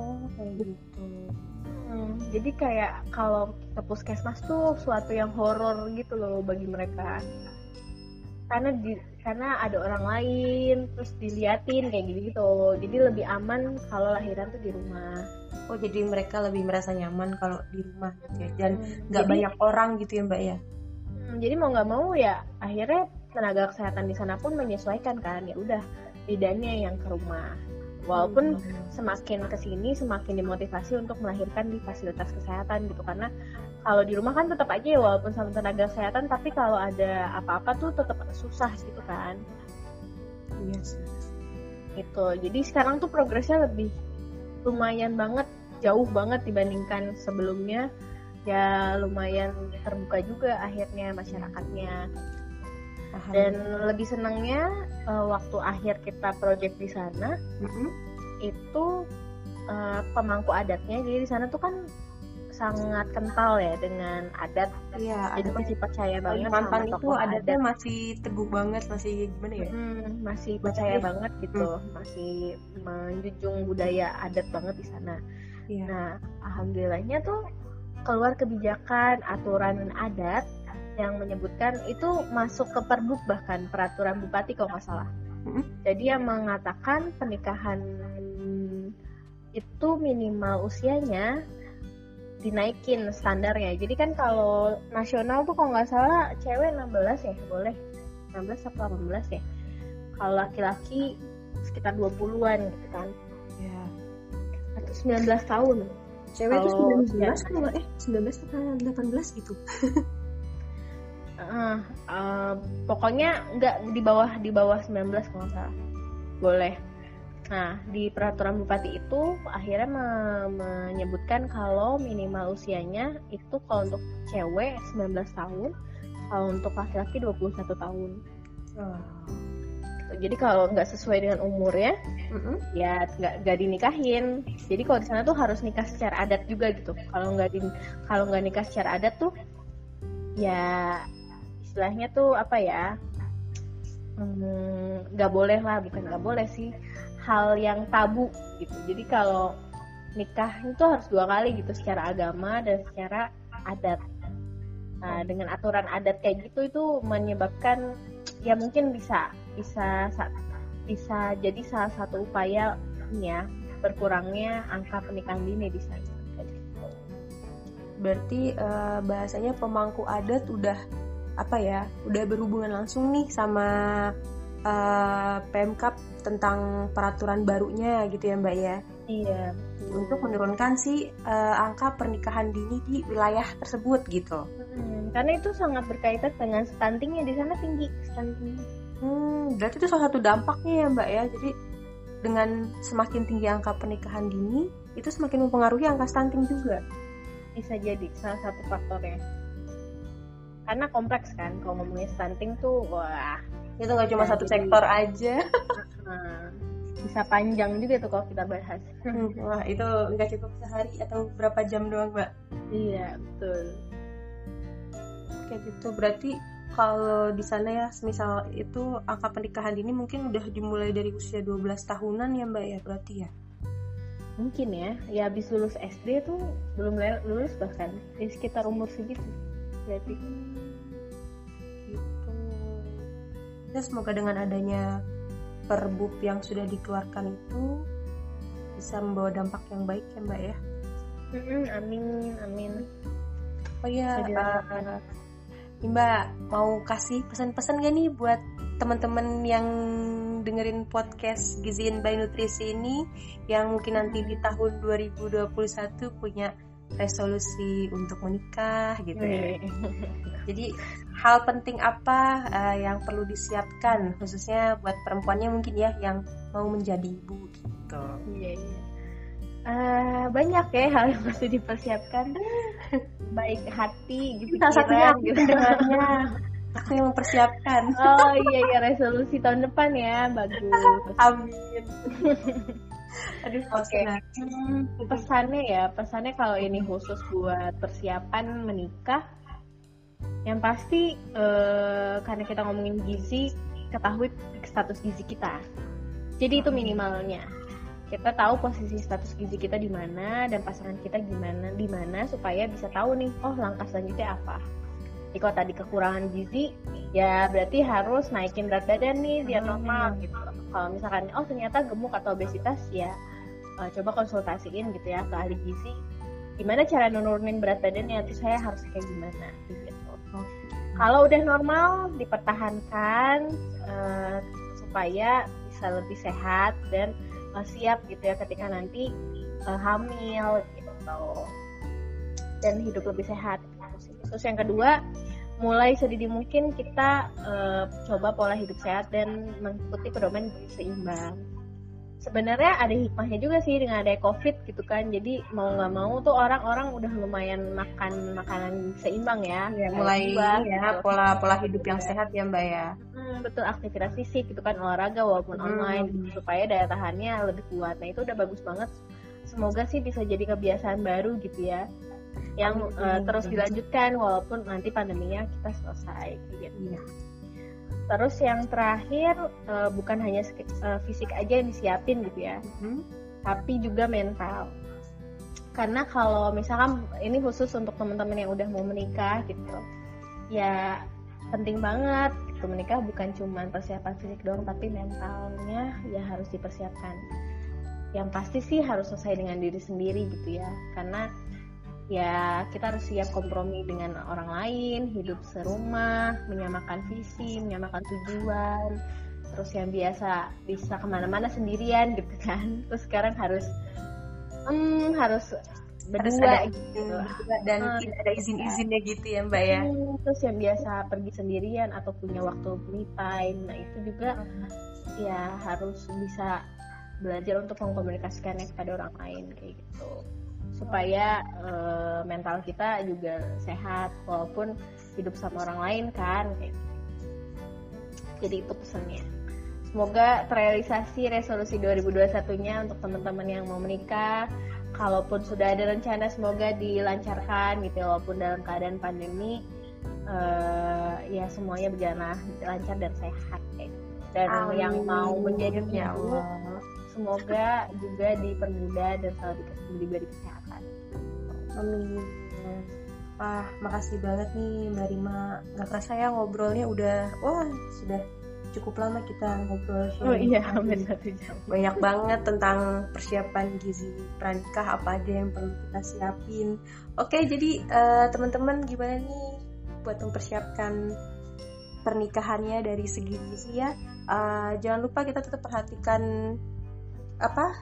Oh, kayak gitu. Hmm, jadi kayak kalau ke puskesmas tuh suatu yang horor gitu loh bagi mereka. Karena di karena ada orang lain terus diliatin kayak gitu gitu jadi lebih aman kalau lahiran tuh di rumah. Oh, jadi mereka lebih merasa nyaman kalau di rumah gitu ya. Dan Hmm, nggak jadi- banyak orang gitu ya, Mbak ya. Hmm, jadi mau nggak mau ya akhirnya tenaga kesehatan di sana pun menyesuaikan kan. Ya udah bidannya yang ke rumah walaupun Hmm. semakin ke sini semakin dimotivasi untuk melahirkan di fasilitas kesehatan gitu. Karena kalau di rumah kan tetap aja ya walaupun sama tenaga kesehatan tapi kalau ada apa-apa tuh tetap susah gitu kan. Iya sih. gitu. Jadi sekarang tuh progresnya lebih lumayan banget jauh banget dibandingkan sebelumnya. Ya lumayan terbuka juga akhirnya masyarakatnya dan lebih senangnya uh, waktu akhir kita project di sana mm-hmm. itu uh, pemangku adatnya jadi di sana tuh kan sangat kental ya dengan adat iya, jadi masih percaya banget mantan itu adatnya adat. masih teguh banget masih gimana ya hmm, masih percaya masih, banget gitu hmm. masih menjunjung budaya adat banget di sana iya. nah alhamdulillahnya tuh keluar kebijakan aturan adat yang menyebutkan itu masuk ke perbuk bahkan peraturan bupati kalau nggak salah. Hmm. Jadi yang mengatakan pernikahan itu minimal usianya dinaikin standarnya. Jadi kan kalau nasional tuh kalau nggak salah cewek 16 ya boleh 16 atau 18 ya. Kalau laki-laki sekitar 20-an gitu kan. Ya. Atau 19 tahun. Cewek itu 19 kalau eh 19 atau 18 gitu. uh, uh, pokoknya nggak di bawah di bawah 19 kalau nggak salah boleh nah di peraturan bupati itu akhirnya me menyebutkan kalau minimal usianya itu kalau untuk cewek 19 tahun kalau untuk laki-laki 21 tahun oh. jadi kalau nggak sesuai dengan umurnya mm-hmm. ya nggak nggak dinikahin jadi kalau di sana tuh harus nikah secara adat juga gitu kalau nggak kalau nggak nikah secara adat tuh ya istilahnya tuh apa ya hmm, nggak hmm, boleh lah bukan nggak boleh sih hal yang tabu gitu. Jadi kalau nikah itu harus dua kali gitu secara agama dan secara adat. Nah dengan aturan adat kayak gitu itu menyebabkan ya mungkin bisa bisa bisa jadi salah satu upaya ya berkurangnya angka pernikahan dini di sana. Berarti uh, bahasanya pemangku adat udah apa ya udah berhubungan langsung nih sama uh, Pemkap tentang peraturan barunya gitu ya Mbak ya. Iya. Untuk menurunkan si uh, angka pernikahan dini di wilayah tersebut gitu. Hmm, karena itu sangat berkaitan dengan stuntingnya di sana tinggi stuntingnya. Hmm, berarti itu salah satu dampaknya ya Mbak ya. Jadi dengan semakin tinggi angka pernikahan dini itu semakin mempengaruhi angka stunting juga. Bisa jadi salah satu faktornya karena kompleks kan kalau ngomongin stunting tuh wah. Itu nggak cuma satu sektor aja. Bisa panjang juga tuh kalau kita bahas. Hmm, wah itu nggak cukup sehari atau berapa jam doang mbak? Iya betul. Kayak gitu berarti kalau di sana ya misal itu angka pernikahan ini mungkin udah dimulai dari usia 12 tahunan ya mbak ya berarti ya? Mungkin ya. Ya habis lulus SD tuh belum lulus bahkan. Di sekitar umur segitu berarti ya semoga dengan adanya perbuk yang sudah dikeluarkan itu bisa membawa dampak yang baik ya mbak ya. Amin amin. Oh ya uh, mbak mau kasih pesan-pesan gak nih buat teman-teman yang dengerin podcast Giziin by Nutrisi ini yang mungkin nanti di tahun 2021 punya resolusi untuk menikah gitu ya. Jadi hal penting apa uh, yang perlu disiapkan khususnya buat perempuannya mungkin ya yang mau menjadi ibu gitu. Iya iya. Uh, banyak ya hal yang mesti dipersiapkan. Baik hati gitu salah satunya gitu. aku yang mempersiapkan. Oh iya iya. Resolusi tahun depan ya. Bagus. Amin Aduh, oke. Okay. Hmm, pesannya ya, pesannya kalau ini khusus buat persiapan menikah, yang pasti uh, karena kita ngomongin gizi, ketahui status gizi kita. Jadi itu minimalnya. Kita tahu posisi status gizi kita di mana dan pasangan kita gimana di mana supaya bisa tahu nih, oh langkah selanjutnya apa. Jadi kalau tadi kekurangan gizi, ya berarti harus naikin berat badan nih biar normal gitu. Kalau misalkan oh ternyata gemuk atau obesitas ya uh, coba konsultasiin gitu ya ke ahli gizi. Gimana cara nurunin berat badannya nanti saya harus kayak gimana? Gitu kalau udah normal dipertahankan uh, supaya bisa lebih sehat dan uh, siap gitu ya ketika nanti uh, hamil gitu. Dan hidup lebih sehat terus yang kedua mulai sedini mungkin kita uh, coba pola hidup sehat dan mengikuti pedoman seimbang. Sebenarnya ada hikmahnya juga sih dengan ada covid gitu kan. Jadi mau nggak mau tuh orang-orang udah lumayan makan makanan seimbang ya, ya mulai ya gitu. pola pola hidup yang sehat ya mbak ya. Hmm, betul aktivitas fisik gitu kan olahraga walaupun hmm. online gitu, supaya daya tahannya lebih kuat. Nah itu udah bagus banget. Semoga sih bisa jadi kebiasaan baru gitu ya yang uh, terus dilanjutkan walaupun nanti pandeminya kita selesai gitu. Ya. Terus yang terakhir uh, bukan hanya uh, fisik aja yang disiapin gitu ya, mm-hmm. tapi juga mental. Karena kalau misalkan ini khusus untuk teman-teman yang udah mau menikah gitu, ya penting banget gitu menikah bukan cuma persiapan fisik doang, tapi mentalnya ya harus dipersiapkan. Yang pasti sih harus selesai dengan diri sendiri gitu ya, karena ya kita harus siap kompromi dengan orang lain, hidup serumah, menyamakan visi, menyamakan tujuan. Terus yang biasa bisa ke mana-mana sendirian gitu kan, terus sekarang harus, hmm, harus berdua harus gitu. dan hmm, ada izin-izinnya gitu ya mbak ya. Hmm, terus yang biasa pergi sendirian atau punya waktu me time, nah itu juga ya harus bisa belajar untuk mengkomunikasikannya kepada orang lain kayak gitu supaya uh, mental kita juga sehat walaupun hidup sama orang lain kan kayak gitu. jadi itu pesannya semoga terrealisasi resolusi 2021-nya untuk teman-teman yang mau menikah kalaupun sudah ada rencana semoga dilancarkan gitu ya, walaupun dalam keadaan pandemi uh, ya semuanya berjalan lancar dan sehat kayak gitu. dan Amin. yang mau menjadi ya semoga juga dipermudah dan selalu diberi kesehatan Amin. Wah, makasih banget nih Mbak Rima. Gak kerasa ya ngobrolnya udah, wah sudah cukup lama kita ngobrol. Oh iya, hampir satu jam. Banyak banget tentang persiapan gizi pranikah, apa aja yang perlu kita siapin. Oke, jadi uh, teman-teman gimana nih buat mempersiapkan pernikahannya dari segi gizi ya. Uh, jangan lupa kita tetap perhatikan apa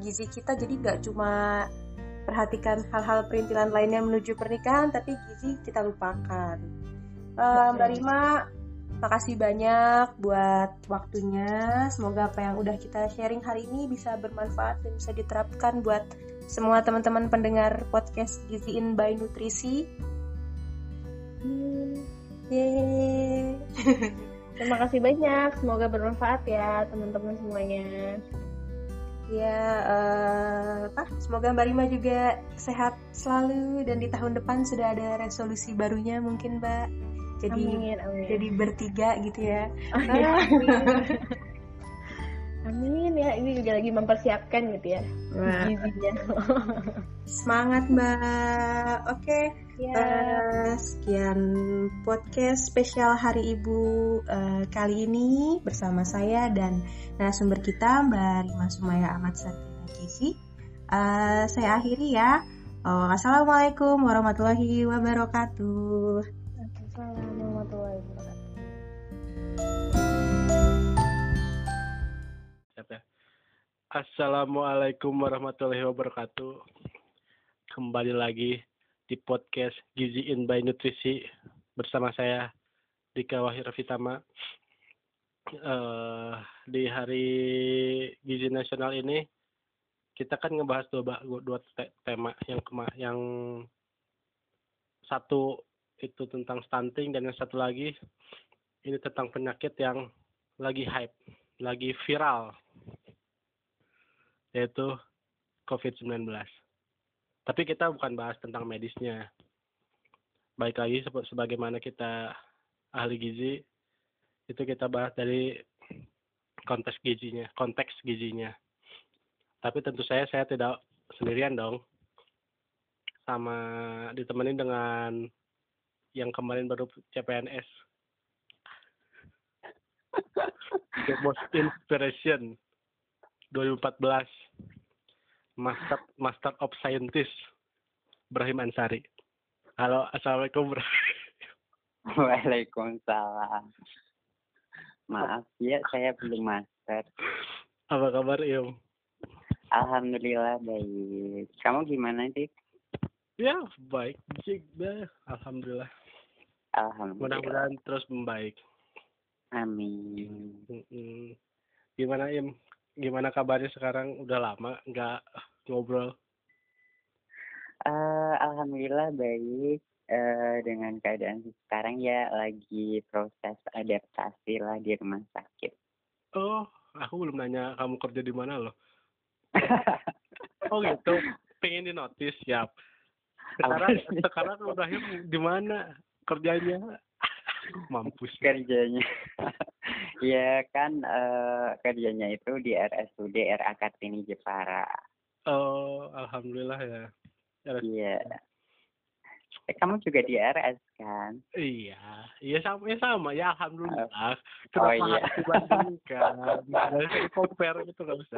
gizi kita jadi nggak cuma perhatikan hal-hal perintilan lainnya menuju pernikahan tapi gizi kita lupakan. Uh, Mbak Rima makasih banyak buat waktunya. Semoga apa yang udah kita sharing hari ini bisa bermanfaat dan bisa diterapkan buat semua teman-teman pendengar podcast Giziin by Nutrisi. Hmm. Terima kasih banyak, semoga bermanfaat ya teman-teman semuanya ya uh, apa semoga Mbak Rima juga sehat selalu dan di tahun depan sudah ada resolusi barunya mungkin Mbak jadi amin, amin. jadi bertiga gitu ya oh, iya. Amin ya ini juga lagi mempersiapkan gitu ya semangat Mbak oke okay. ya. uh, sekian podcast spesial Hari Ibu uh, kali ini bersama saya dan narasumber kita Mbak Rima Sumaya Ahmad Satina Kisi. Uh, saya akhiri ya. Oh, Assalamualaikum warahmatullahi wabarakatuh. Assalamualaikum warahmatullahi wabarakatuh. Assalamualaikum warahmatullahi wabarakatuh. Kembali lagi di podcast Gizi In by Nutrisi bersama saya Dika Wahir Fitama uh, di hari gizi nasional ini kita kan ngebahas dua dua tema. Yang kema yang satu itu tentang stunting dan yang satu lagi ini tentang penyakit yang lagi hype, lagi viral yaitu COVID-19. Tapi kita bukan bahas tentang medisnya. Baik lagi sebagaimana kita ahli gizi, itu kita bahas dari konteks gizinya, konteks gizinya. Tapi tentu saya saya tidak sendirian dong. Sama ditemani dengan yang kemarin baru CPNS. The Most Inspiration 2014. Master Master of Scientist Ibrahim Ansari. Halo, Assalamualaikum. Waalaikumsalam. Maaf ya, saya belum master. Apa kabar, Im? Alhamdulillah baik. Kamu gimana, Dik? Ya, baik juga. Alhamdulillah. Alhamdulillah. Mudah-mudahan terus membaik. Amin. Gimana, Im? Gimana kabarnya sekarang? Udah lama nggak ngobrol. Eh, alhamdulillah baik. Eh, dengan keadaan sekarang ya lagi proses adaptasi lah di rumah sakit. Oh, aku belum nanya kamu kerja di mana loh. oh gitu, pengen di notis, siap. Sekarang, sekarang udahnya di mana kerjanya? Mampus. kerjanya. Ya kan eh, kerjanya itu di RSUD RA Kartini Jepara. Oh, alhamdulillah ya. Ya, Iya. Eh, kamu juga di RS kan? Iya, iya sama ya sama ya alhamdulillah. Oh Kenapa iya. dibandingkan? Nggak compare gitu nggak bisa.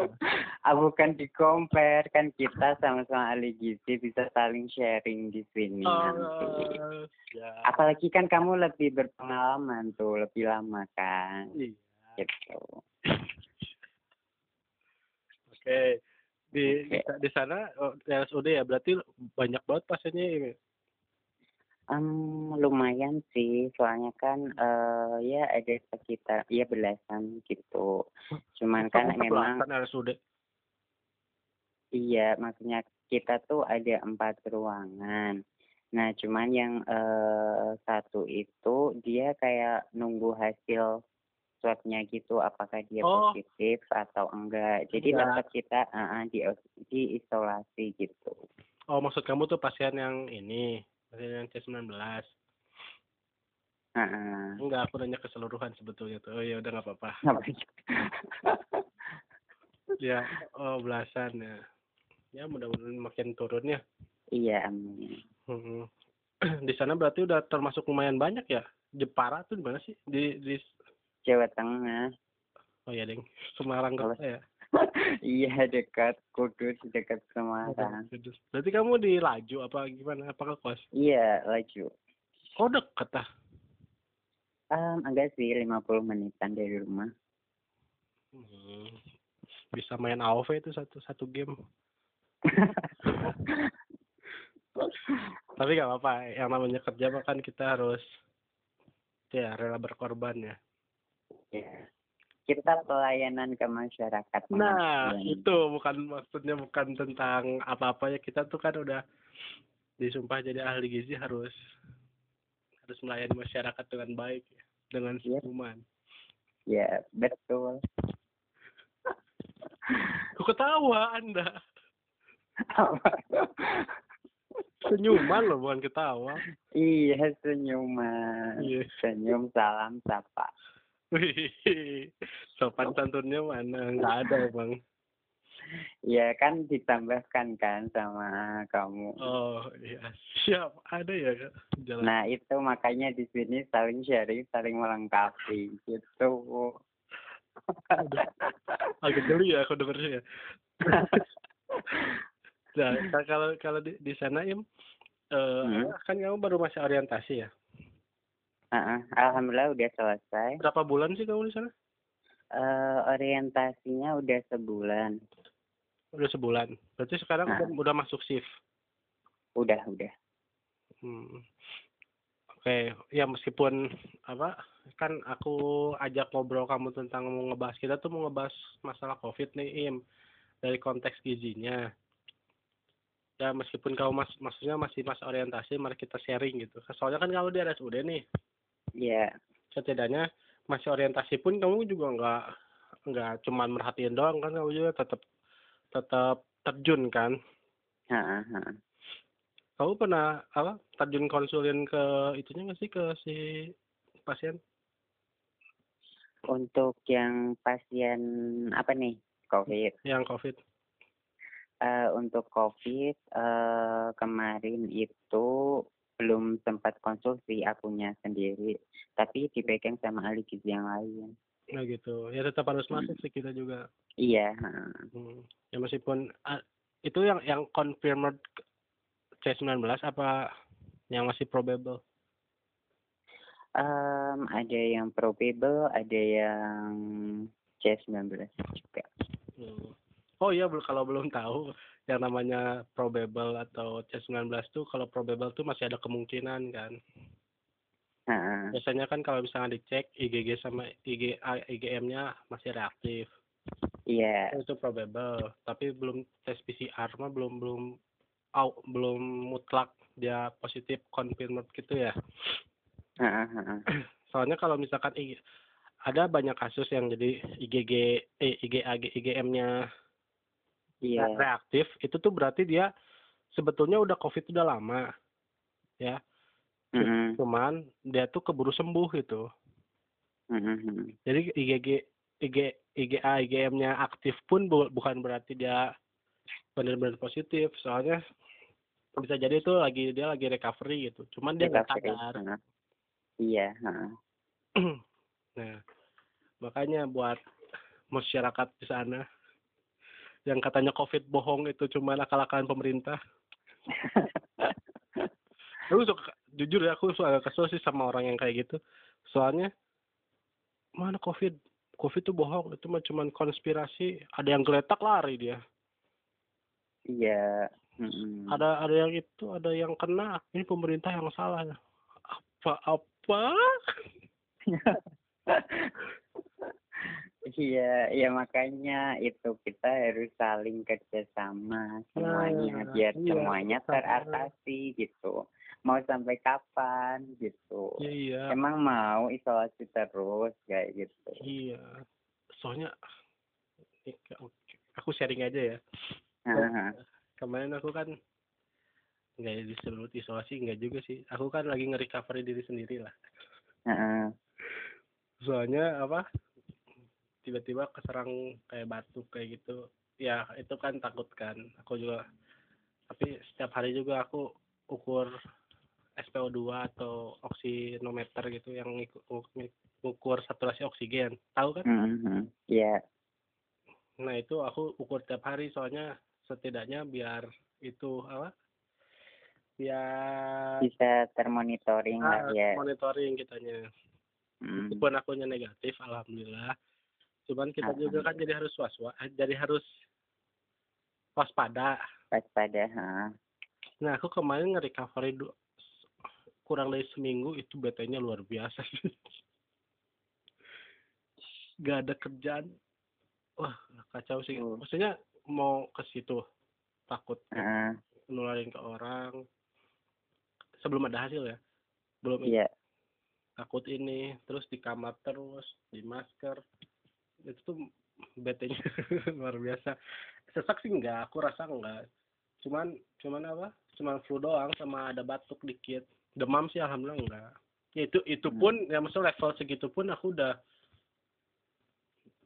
Ah, bukan di compare kan kita sama-sama ahli gizi bisa saling sharing di sini nanti. Oh, ya. Apalagi kan kamu lebih berpengalaman tuh, lebih lama kan. Iya. Gitu. Oke. Di Oke. di sana oh, RSUD ya berarti banyak banget pasiennya ini. Em, lumayan sih, soalnya kan eh ya ada sekitar ya belasan gitu. Cuman kan memang belasan RSUD. iya, maksudnya kita tuh ada empat ruangan. Nah, cuman yang Oh. satu itu dia kayak nunggu hasil swabnya gitu, apakah dia Oh. positif atau enggak. Jadi Enggak. tetap kita eh, di di isolasi gitu. Oh, maksud kamu tuh pasien yang ini, yang C19. Heeh. Enggak, aku nanya keseluruhan sebetulnya tuh. Oh ya udah nggak apa-apa. Ya, oh belasan ya. Ya mudah-mudahan makin turun ya. Iya, amin. Hmm. Di sana berarti udah termasuk lumayan banyak ya. Jepara tuh di mana sih? Di di Jawa Tengah. Oh ya, Ding. Semarang Kalau- kota ya. Iya dekat Kudus dekat Semarang. Kudus. Berarti kamu di Laju apa gimana? Apa ke kos? Iya laju. Oh deket ah. Um, enggak sih 50 menitan dari rumah. Hmm. Bisa main AoV itu satu satu game. Tapi nggak apa-apa. Yang namanya kerja kan kita harus ya rela berkorban ya. Ya. Kita pelayanan ke masyarakat. Nah, itu bukan maksudnya bukan tentang apa-apa ya. Kita tuh kan udah disumpah jadi ahli gizi harus harus melayani masyarakat dengan baik ya, dengan Iya. senyuman. Ya, betul. Aku ketawa Anda. Senyuman loh bukan ketawa. iya, senyuman. Iya. Senyum, salam, sapa. Wih, sopan santunnya mana? Nggak ada emang. Ya kan ditambahkan kan sama kamu. Oh iya siap ada ya Kak? jalan. Nah, itu makanya di sini saling sharing, saling melengkapi gitu. Agak geli ya aku dengernya ya. Nah, ka- kalau kalau di, di sana Im, eh, Hmm. kan kamu baru masih orientasi ya. Heeh, Alhamdulillah udah selesai. Berapa bulan sih kamu di sana? Eh, orientasinya udah sebulan. Udah sebulan. Berarti sekarang Nah. udah, udah masuk shift. Udah, udah. Hmm. Oke, ya meskipun apa kan aku ajak ngobrol kamu tentang mau ngebahas kita tuh mau ngebahas masalah covid nih Im dari konteks gizinya. Ya meskipun kamu mas maksudnya masih masa orientasi, mari kita sharing gitu. Soalnya kan kamu di RSUD nih, Iya. setidaknya masih orientasi pun kamu juga nggak nggak cuman merhatiin doang kan kamu juga tetap tetap terjun kan. Heeh, heeh. Kamu pernah apa terjun konsulin ke itunya nggak sih ke si pasien? Untuk yang pasien apa nih? COVID. yang COVID. Eh, untuk COVID eh, kemarin itu belum sempat konsulsi akunya sendiri, tapi dipegang sama ahli gizi yang lain. Nah gitu. Ya tetap harus masuk sih kita juga. Iya. heeh. Hmm. Ya meskipun ah, itu yang yang confirmed C19 apa yang masih probable? Em, ada yang probable, ada yang C19 juga. Hmm. Oh iya kalau belum tahu yang namanya probable atau C19 tuh kalau probable tuh masih ada kemungkinan kan. Heeh. Biasanya kan kalau misalnya dicek IgG sama IG, IgM-nya masih reaktif. Iya. itu probable tapi belum tes PCR mah belum belum au, belum mutlak dia positif confirmed gitu ya heeh. soalnya kalau misalkan I- ada banyak kasus yang jadi IgG eh, IgA IgM-nya Iya. reaktif itu tuh berarti dia sebetulnya udah covid udah lama ya. Heeh, cuman dia tuh keburu sembuh gitu. Heeh, heeh. jadi IgG IG IgA IgM-nya aktif pun bu- bukan berarti dia benar-benar positif. Soalnya bisa jadi itu lagi dia lagi recovery gitu. Cuman dia nggak sadar. Iya, nah makanya buat masyarakat di sana yang katanya covid bohong itu cuma akal-akalan pemerintah. Aku suka jujur ya aku suka agak kesel sih sama orang yang kayak gitu. Soalnya mana covid? Covid tuh bohong itu mah cuman konspirasi. Ada yang geletak lari dia. Iya. heeh. ada ada yang itu ada yang kena ini pemerintah yang salah. Apa apa Iya, ya makanya itu kita harus saling kerjasama semuanya Nah, biar iya, semuanya betul. teratasi gitu. Mau sampai kapan gitu? iya Emang mau isolasi terus kayak gitu? iya soalnya aku sharing aja ya Heeh. kemarin aku kan nggak disebut isolasi nggak juga sih aku kan lagi nge-recovery diri sendiri lah Heeh. soalnya apa tiba-tiba keserang kayak batuk kayak gitu ya itu kan takut kan aku juga tapi setiap hari juga aku ukur SPO2 atau oksinometer gitu yang ukur saturasi oksigen tahu kan Mhm. Iya. nah itu aku ukur tiap hari soalnya setidaknya biar itu apa biar Bisa termonitoring lah ah, ya. monitoring kitanya Hmm. meskipun akunya negatif alhamdulillah cuman kita juga kan jadi harus was jadi harus waspada Waspada. heeh. nah aku kemarin nge-recovery kurang dari seminggu itu BT-nya luar biasa gak ada kerjaan wah kacau sih Hmm. maksudnya mau ke situ takut Heeh. nularin ke orang sebelum ada hasil ya belum Iya. takut ini terus di kamar terus di masker itu tuh BT-nya luar biasa. Sesak sih enggak aku rasa enggak. Cuman cuman apa? Cuman flu doang sama ada batuk dikit. Demam sih alhamdulillah enggak. Ya itu itu Hmm. pun ya maksudnya level segitu pun aku udah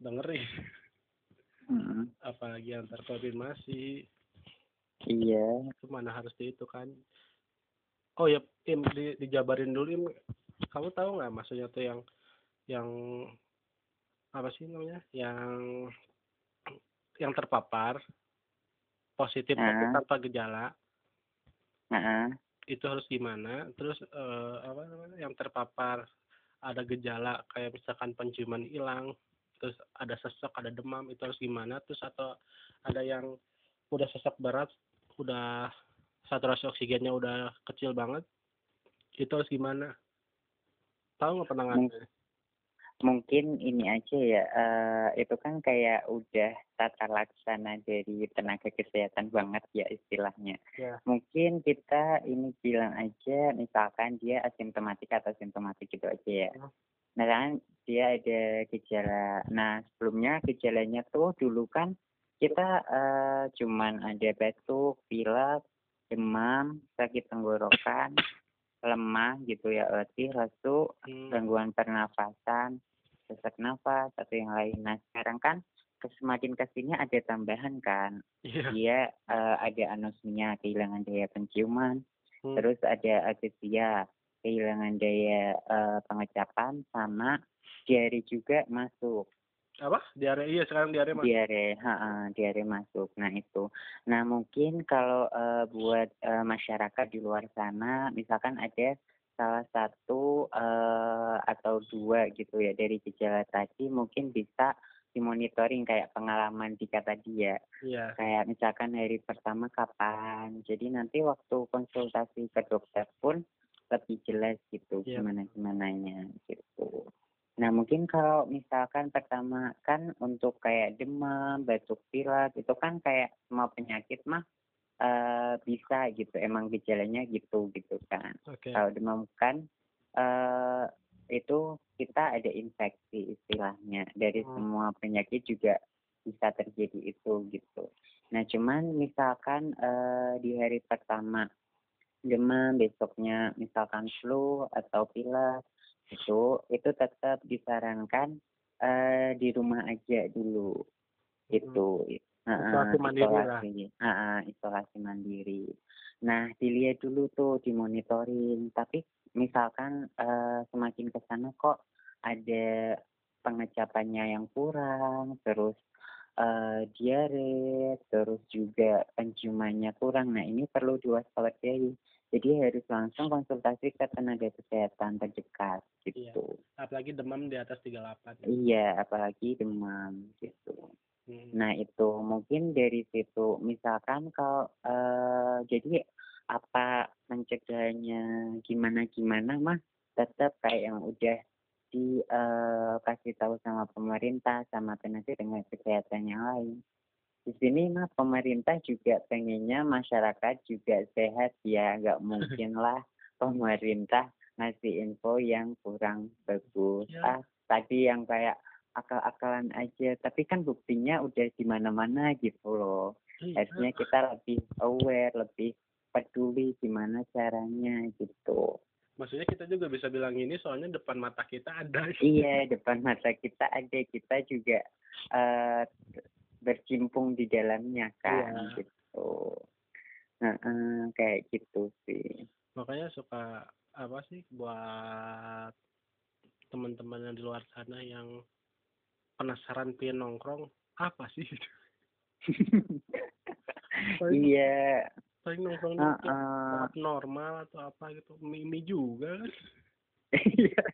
udah ngeri. Mhm. apalagi antar konfirmasi. Iya. itu mana harus di itu kan. Oh ya im di, dijabarin dulu im. Kamu tahu nggak maksudnya tuh yang yang apa sih namanya yang yang terpapar positif tapi Ah. tanpa gejala. Heeh. itu harus gimana? Terus eh, apa namanya yang terpapar ada gejala kayak misalkan penciuman hilang terus ada sesak ada demam itu harus gimana? Terus atau ada yang udah sesak berat udah saturasi oksigennya udah kecil banget itu harus gimana? Tahu nggak penanganannya mungkin ini aja ya eh, itu kan kayak udah tata laksana dari tenaga kesehatan banget ya istilahnya Ya. mungkin kita ini bilang aja misalkan dia asimptomatik atau simptomatik gitu aja ya Hmm. nah kan dia ada gejala nah sebelumnya gejalanya tuh dulu kan kita eh, cuman ada batuk pilek demam sakit tenggorokan lemah gitu ya letih lesu Hmm, gangguan pernafasan, sesak nafas atau yang lain. Nah sekarang kan semakin ke sini ada tambahan kan, iya dia eh, ada anosmia kehilangan daya penciuman, Hmm. terus ada agesia kehilangan daya eh, pengecapan sama diare juga masuk. apa diare iya sekarang diare mas Diare, ha, diare masuk. Nah itu. Nah mungkin kalau eh, buat eh, masyarakat di luar sana, misalkan ada salah satu eh, atau dua gitu ya dari gejala tadi, mungkin bisa dimonitoring kayak pengalaman Dika tadi ya. iya Kayak misalkan hari pertama kapan. Jadi nanti waktu konsultasi ke dokter pun lebih jelas gitu Iya. gimana gimananya gitu. Nah, mungkin kalau misalkan pertama kan untuk kayak demam, batuk pilek itu kan kayak semua penyakit mah eh bisa gitu. Emang gejalanya gitu gitu kan. Oke. Kalau demam kan eh itu kita ada infeksi istilahnya. Dari Hmm. semua penyakit juga bisa terjadi itu gitu. Nah, cuman misalkan eh di hari pertama demam, besoknya misalkan flu atau pilek itu itu tetap disarankan eh di rumah aja dulu itu Hmm. Isolasi mandiri lah. isolasi Heeh, isolasi mandiri nah dilihat dulu tuh dimonitoring tapi misalkan eh, semakin ke sana kok ada pengecapannya yang kurang terus eh, diare terus juga penciumannya kurang nah ini perlu diwaspadai jadi harus langsung konsultasi ke tenaga kesehatan terdekat gitu Apalagi demam di atas 38. iya apalagi demam gitu. Nah itu mungkin dari situ misalkan kalau eh, jadi apa mencegahnya gimana gimana mah tetap kayak yang udah dikasih tahu sama pemerintah sama tenaga tenaga kesehatan yang lain. Di sini mah pemerintah juga pengennya masyarakat juga sehat ya nggak mungkin lah pemerintah ngasih info yang kurang bagus. Ya. Ah tadi yang kayak akal-akalan aja tapi kan buktinya udah di mana-mana gitu loh Iya. harusnya kita lebih aware lebih peduli gimana caranya gitu Maksudnya kita juga bisa bilang ini soalnya depan mata kita ada. iya depan mata kita ada kita juga eh bercimpung di dalamnya kan Iya. gitu nah eh, kayak gitu sih Makanya suka apa sih buat teman-teman yang di luar sana yang penasaran pengen nongkrong apa sih? paling, iya paling nongkrong Heeh. tempat normal atau apa gitu. Mimi juga kan. Iya,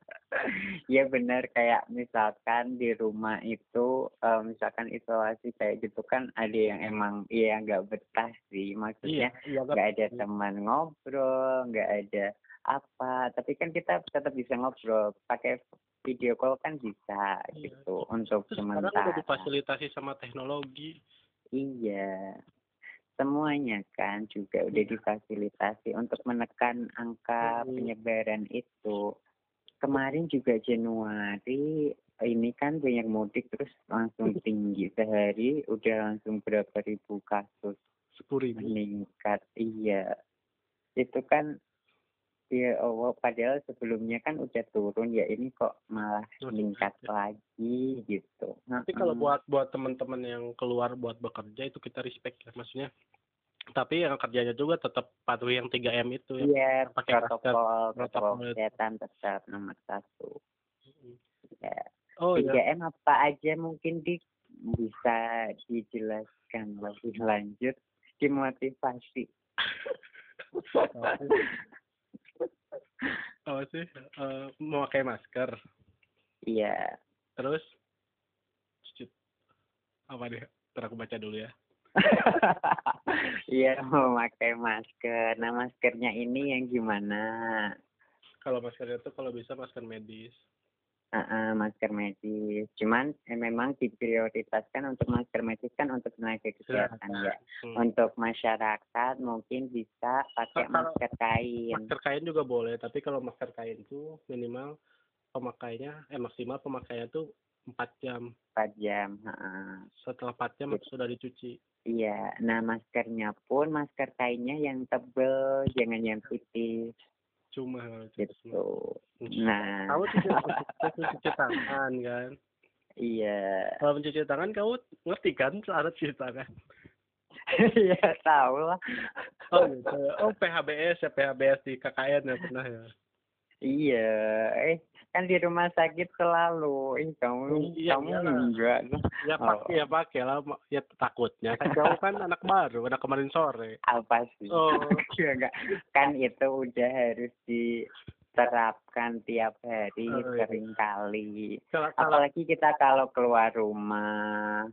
Iya benar kayak misalkan di rumah itu eh, misalkan isolasi kayak gitu kan ada yang emang iya nggak betah sih maksudnya iya kan. nggak ada teman ngobrol nggak ada apa tapi kan kita tetap bisa ngobrol pakai video call kan bisa Iya. gitu untuk Terus sekarang udah sementara difasilitasi sama teknologi. iya semuanya kan juga udah difasilitasi untuk menekan angka penyebaran itu kemarin juga Januari ini kan banyak mudik terus langsung tinggi sehari udah langsung berapa ribu kasus Sepuluh ribu. meningkat iya itu kan ya Allah padahal sebelumnya kan udah turun ya ini kok malah meningkat ada. lagi gitu Tapi kalau buat buat teman-teman yang keluar buat bekerja itu kita respect ya maksudnya. Tapi yang kerjanya juga tetap patuhi yang 3M itu ya. iya pakai protokol protokol kesehatan tetap nomor satu ya Oh iya. 3M apa aja mungkin di bisa dijelaskan lebih lanjut dimotivasi Apa sih? Eh, memakai masker. iya Terus apa deh? Ntar aku baca dulu ya. Iya memakai masker. Nah maskernya ini yang gimana? Kalau masker itu kalau bisa masker medis. Ah, ah, masker medis. Cuman eh, memang diprioritaskan untuk masker medis kan untuk tenaga kesehatan ya. Hmm. Untuk masyarakat mungkin bisa pakai Kalau- masker kain. Masker kain juga boleh, tapi kalau masker kain itu minimal pemakainya eh maksimal pemakaiannya tuh 4 jam. 4 jam. ah. Setelah 4 jam Gitu. sudah dicuci. Iya. Nah maskernya pun masker kainnya yang tebel, jangan yang tipis Cuma gitu. Nah, Kamu cuci, cuci, tangan kan? iya. Kalau mencuci tangan kamu ngerti kan cara cuci tangan? Iya tahu lah. Oh gitu. Oh PHBS ya PHBS di KKN ya pernah ya. Iya, eh kan di rumah sakit selalu. Ih kamu Iya, kamu iyalah. enggak. Ya Oh. pakai ya pakai lah ya takutnya kan kamu kan anak baru anak kemarin sore. Apa sih? Oh. Iya enggak. Kan itu udah harus diterapkan tiap hari Oh, iya. sering kali. Kalau kalau Apalagi kita kalau keluar rumah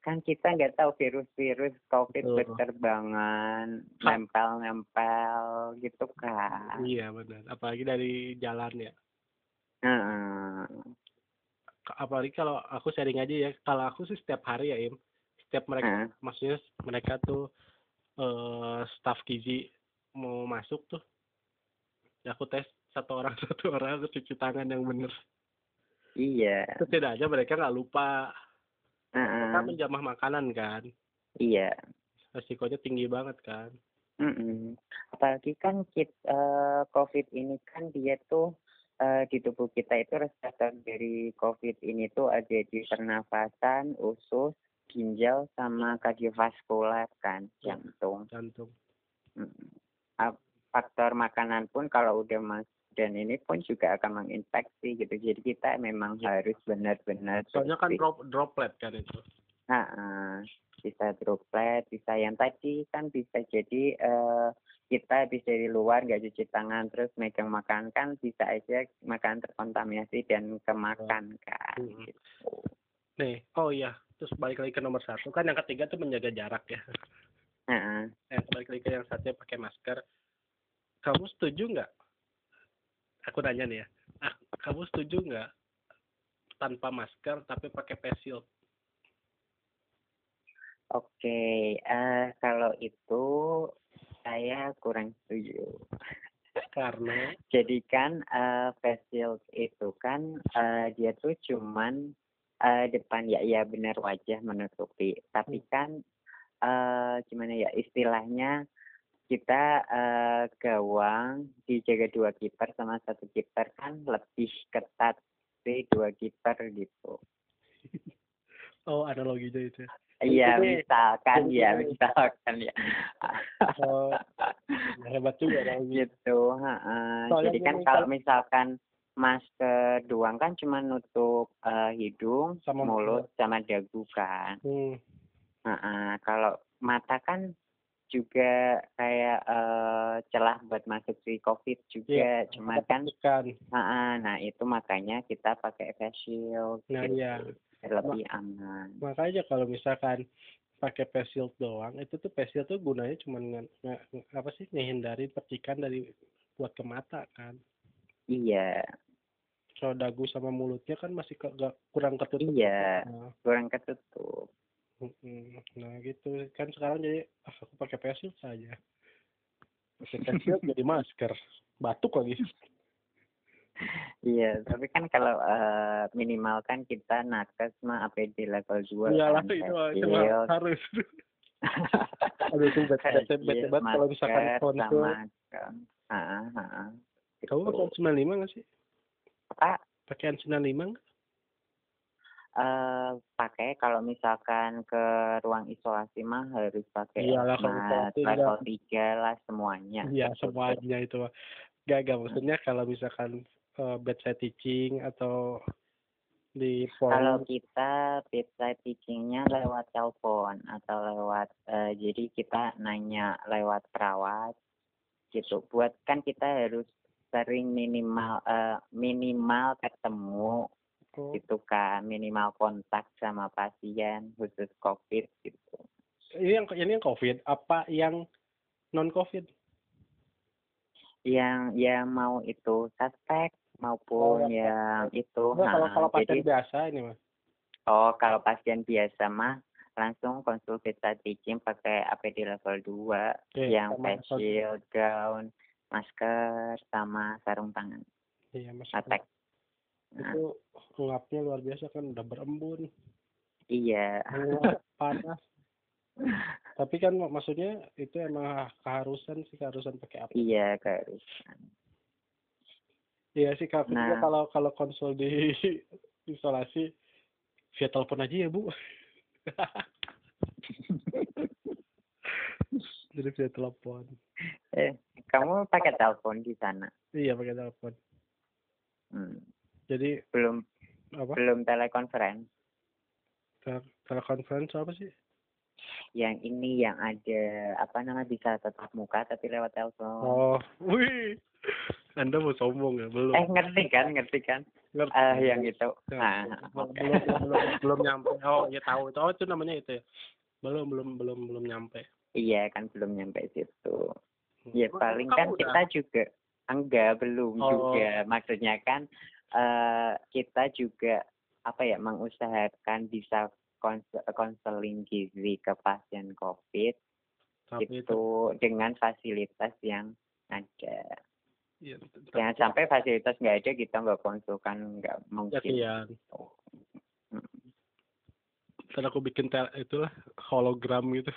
kan kita nggak tahu virus-virus COVID Betul. berterbangan, nempel-nempel gitu kan. iya benar apalagi dari jalan ya. Apalagi kalau aku sharing aja ya kalau aku sih setiap hari ya im setiap mereka maksudnya mereka tuh eh staff gizi mau masuk tuh ya aku tes satu orang satu orang aku cuci tangan yang bener Iya. setidaknya mereka nggak lupa Heeh. mereka menjamah makanan kan Iya. resikonya tinggi banget kan Mm-mm. Apalagi kan kit, eh, COVID ini kan dia tuh eh, di tubuh kita itu reseptor dari COVID ini tuh ada di pernafasan, usus, ginjal, sama kardiovaskular kan, Ya. jantung. jantung Faktor makanan pun kalau udah mas dan ini pun juga akan menginfeksi gitu. Jadi kita memang Ya. harus benar-benar soalnya kan drop droplet kan itu Nah, eh, bisa droplet, bisa yang tadi kan bisa jadi eh, kita habis dari luar nggak cuci tangan terus megang makan kan bisa aja makan terkontaminasi dan kemakan kan. Mhm. gitu. nih oh iya terus balik lagi ke nomor satu. Kan yang ketiga tuh menjaga jarak ya. Yang balik lagi ke yang satunya pakai masker. Kamu setuju nggak? Aku nanya nih ya. Ah, kamu setuju nggak tanpa masker tapi pakai face shield? Oke, eh, kalau itu saya kurang setuju. karena Jadi kan eh, face shield itu kan eh, dia tuh cuman eh, depan ya ya benar wajah menutupi. Tapi kan eh, gimana ya istilahnya kita eh, gawang dijaga dua kiper sama satu kiper kan lebih ketat sih dua kiper gitu. oh analoginya itu ya. Iya misalkan ya misalkan ya. Oh, hebat juga analoginya gitu. Jadi kan kalau misalkan masker doang kan cuma nutup eh, hidung, Sama mulut, sama dagu kan. hmm. Heeh. Kalau mata kan juga kayak eh, celah buat masuk si COVID juga, Iya, cuman kan heeh, nah itu makanya kita pakai face shield Nah, gitu. iya. lebih aman. makanya kalau misalkan pakai face shield doang itu tuh face shield tuh gunanya cuma apa sih ngehindari percikan dari buat ke mata kan Iya, kalau dagu sama mulutnya kan masih ke, gak- kurang ketutup iya, Nah, kurang ketutup. Nah gitu kan sekarang jadi ah, aku pakai face shield saja pakai face shield jadi masker batuk lagi Iya, tapi kan kalau eh, minimal kan kita nakes mah APD level 2 iyalah kan, itu face itu shield. harus aduh itu bete bete bete banget kalau misalkan konsul sama kan. Heeh, heeh. kamu Gitu. pakai N95 nggak sih Apa? pakai N95 nggak eh pakai kalau misalkan ke ruang isolasi mah harus pakai Iyalah, kalau isolasi level 3 lah semuanya. Iya Gitu. semuanya itu mah. Gak gak maksudnya kalau misalkan uh, bedside teaching atau di Kalau forum kita bedside teachingnya lewat telepon atau lewat eh, jadi kita nanya lewat perawat gitu. Buat kan kita harus sering minimal eh, minimal ketemu oh, gitu kan, minimal kontak sama pasien khusus COVID gitu. ini yang ini yang covid apa yang non covid Yang yang mau itu suspek maupun Oh, yang itu. Enggak, kalau nah, kalau jadi pasien biasa ini mah Oh, kalau pasien biasa mah langsung konsul bedside teaching pakai APD level 2 Oke, yang face shield, gown, masker, sama sarung tangan. iya mas Attack. Itu ngapnya luar biasa kan udah berembun iya. panas tapi kan maksudnya itu emang keharusan sih keharusan pakai apa Iya, keharusan. iya sih kak Nah. kalau kalau konsul di isolasi via telepon aja ya bu jadi via telepon Eh, kamu pakai telepon di sana? iya pakai telepon Hmm. Jadi Belum apa belum telekonferensi. Tel- telekonferensi apa sih Yang ini yang ada apa namanya bisa tetap muka tapi lewat telepon. oh wih anda mau sombong ya belum Eh, ngerti kan? Ngerti kan? Ngerti. Eh, yang itu. Ya, Nah, belum, oke. belum, belum, belum nyampe oh ya tahu itu oh itu namanya itu ya belum belum belum belum nyampe Iya kan belum nyampe situ. Ya Emang paling kamu kan udah? kita juga enggak belum Oh. juga. Maksudnya kan eh kita juga apa ya mengusahakan bisa kons- konseling gizi ke pasien COVID Tapi itu itu dengan fasilitas yang ada. iya, Jangan sampai fasilitas nggak ada kita nggak konsulkan nggak mungkin. Hmm. Ntar aku bikin tel itulah hologram gitu.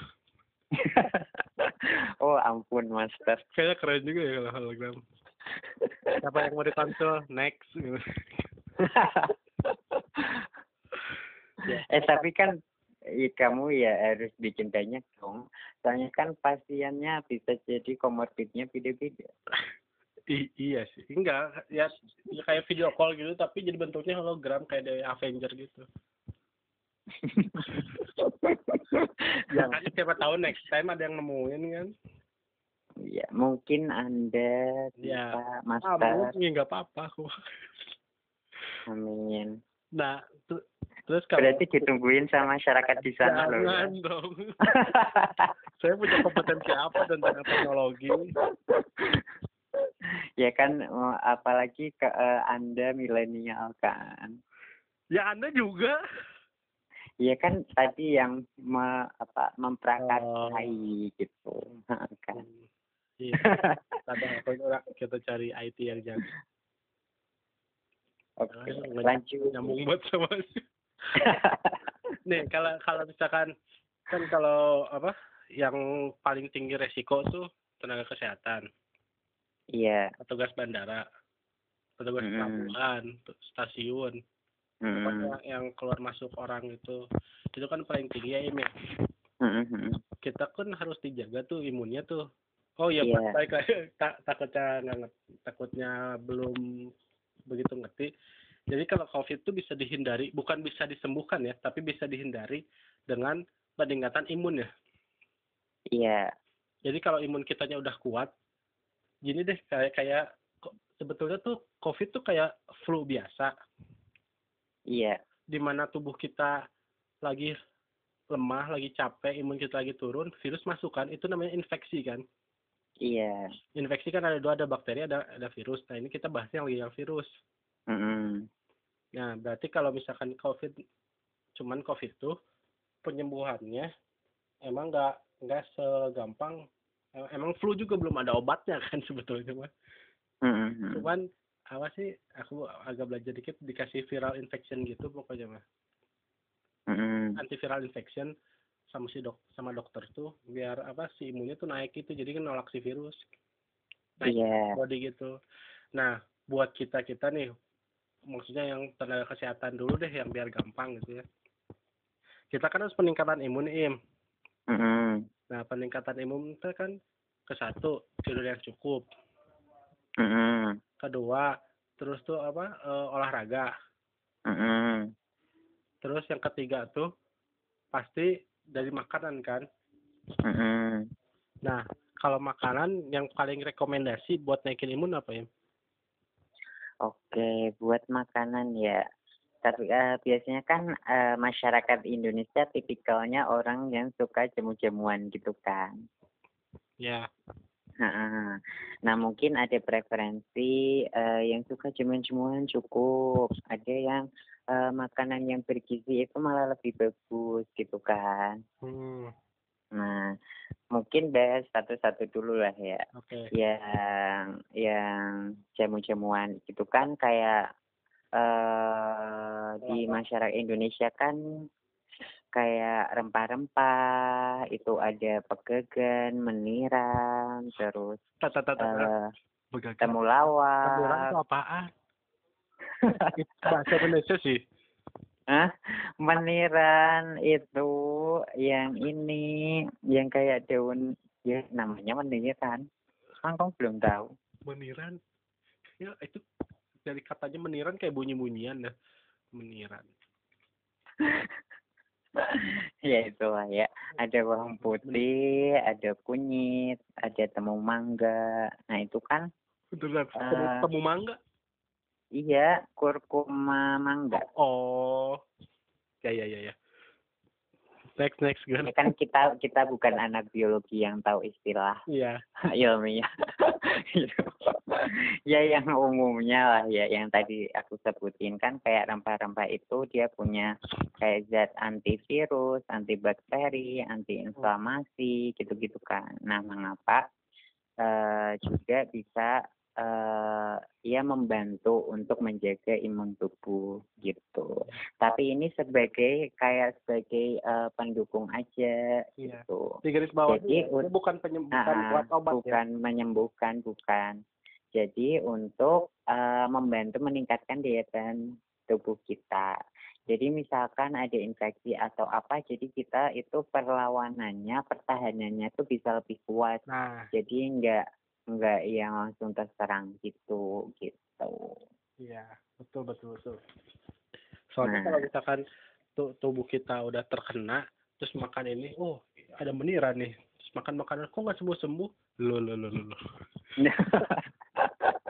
oh ampun master. Kayaknya keren juga ya kalau hologram. Siapa yang mau dikonsul? Next. eh tapi kan i- kamu ya harus bikin banyak dong. Soalnya kan pasiennya bisa jadi komorbidnya beda-beda. I- iya sih. Enggak, ya, ya kayak video call gitu tapi jadi bentuknya hologram kayak dari Avenger gitu. Ya kan siapa tahu next time ada yang nemuin kan. Ya mungkin anda Ya. bisa Ah, master. mungkin nggak apa-apa aku. Amin. Nah, tu- terus kalau Berarti ditungguin sama masyarakat di sana loh. ya. Dong. Saya punya kompetensi apa tentang teknologi? ya kan apalagi ke eh, anda milenial kan. Ya Anda juga. Ya kan tadi yang me, apa memprakarsai gitu. Ha, kan. Iya. Ada aku ora- kita cari IT yang jago. Oke, Nggak lanjut. Nyambung banget sama Nih, kalau kalau misalkan kan kalau apa yang paling tinggi resiko tuh tenaga kesehatan, Iya. petugas bandara, petugas Mm-mm. pelabuhan, stasiun, pokoknya yang keluar masuk orang itu, itu kan paling tinggi ya Im ya. Mm-mm. Kita kan harus dijaga tuh imunnya tuh. Oh iya, Iya. baik tak takutnya nggak takutnya belum begitu ngerti. Jadi kalau COVID itu bisa dihindari, bukan bisa disembuhkan ya, tapi bisa dihindari dengan peningkatan imun ya. Iya. Jadi kalau imun kitanya udah kuat, gini deh kayak kayak sebetulnya tuh COVID tuh kayak flu biasa, Iya. di mana tubuh kita lagi lemah, lagi capek, imun kita lagi turun, virus masuk kan, itu namanya infeksi kan. Iya. Infeksi kan ada dua, ada bakteri, ada ada virus. Nah ini kita bahasnya lagi yang virus. Mm-mm. Nah berarti kalau misalkan COVID, cuman COVID tuh penyembuhannya emang nggak nggak segampang. em- Emang flu juga belum ada obatnya kan sebetulnya mah. Mm-mm. Cuman apa sih? Aku agak belajar dikit dikasih viral infection gitu pokoknya mah. Mm-mm. Antiviral infection sama si dok sama dokter tuh biar apa si imunnya tuh naik gitu jadi kan nolak si virus. Naik Iya. body gitu. Nah, buat kita kita nih, maksudnya yang tenaga kesehatan dulu deh, yang biar gampang gitu ya. Kita kan harus peningkatan imun Im. Mm-mm. Nah, peningkatan imun itu kan ke satu tidur yang cukup, Mm-mm. kedua terus tuh apa eh, olahraga, Mm-mm. terus yang ketiga tuh pasti dari makanan kan. Mm-mm. Nah, kalau makanan yang paling rekomendasi buat naikin imun apa ya? Oke, buat makanan ya. Tapi eh, biasanya kan eh, masyarakat Indonesia tipikalnya orang yang suka jamu-jamuan gitu kan. Ya, Nah, nah mungkin ada preferensi eh, yang suka jamuan-jamuan cukup. Ada yang eh, makanan yang bergizi itu malah lebih bagus gitu kan. hmm, Nah, mungkin bahas satu-satu dulu lah ya. oke. yang yang jamu-jamuan gitu kan kayak eh di masyarakat Indonesia kan kayak rempah-rempah itu ada pegagan, meniran, terus Tata tata eh begagan. Temurang temulawak, itu apaan? Bahasa Indonesia sih. Hah? meniran itu yang ini yang kayak daun ya namanya meniran. Kangkong belum tahu. Meniran. Ya itu dari katanya meniran kayak bunyi-bunyian dah. Meniran. ya itulah ya ada bawang putih ada kunyit ada temu mangga nah itu kan Beneran. Ah. Temu, temu mangga. Iya kurkuma mangga Oh. Ya ya ya ya. Next next ya kan. kita kita bukan anak biologi yang tahu istilah Iya. ilmiah Gitu. ya yang umumnya lah ya yang tadi aku sebutin kan kayak rempah-rempah itu dia punya kayak zat antivirus, antibakteri, antiinflamasi gitu-gitu kan. Nah, mengapa uh, juga bisa uh, ia membantu untuk menjaga imun tubuh gitu. Tapi ini sebagai kayak sebagai uh, pendukung aja iya. gitu. Di garis bawah Jadi ini bukan penyembuhan uh, buat obat ya? bukan ya? menyembuhkan bukan. Jadi untuk uh, membantu meningkatkan daya tahan tubuh kita. Jadi misalkan ada infeksi atau apa, jadi kita itu perlawanannya, pertahanannya itu bisa lebih kuat. Nah. Jadi enggak enggak yang langsung terserang gitu gitu. Iya, betul betul betul. Soalnya nah. kalau misalkan tubuh kita udah terkena, terus makan ini, oh ada meniran nih, terus makan makanan kok nggak sembuh sembuh, lo lo lo lo.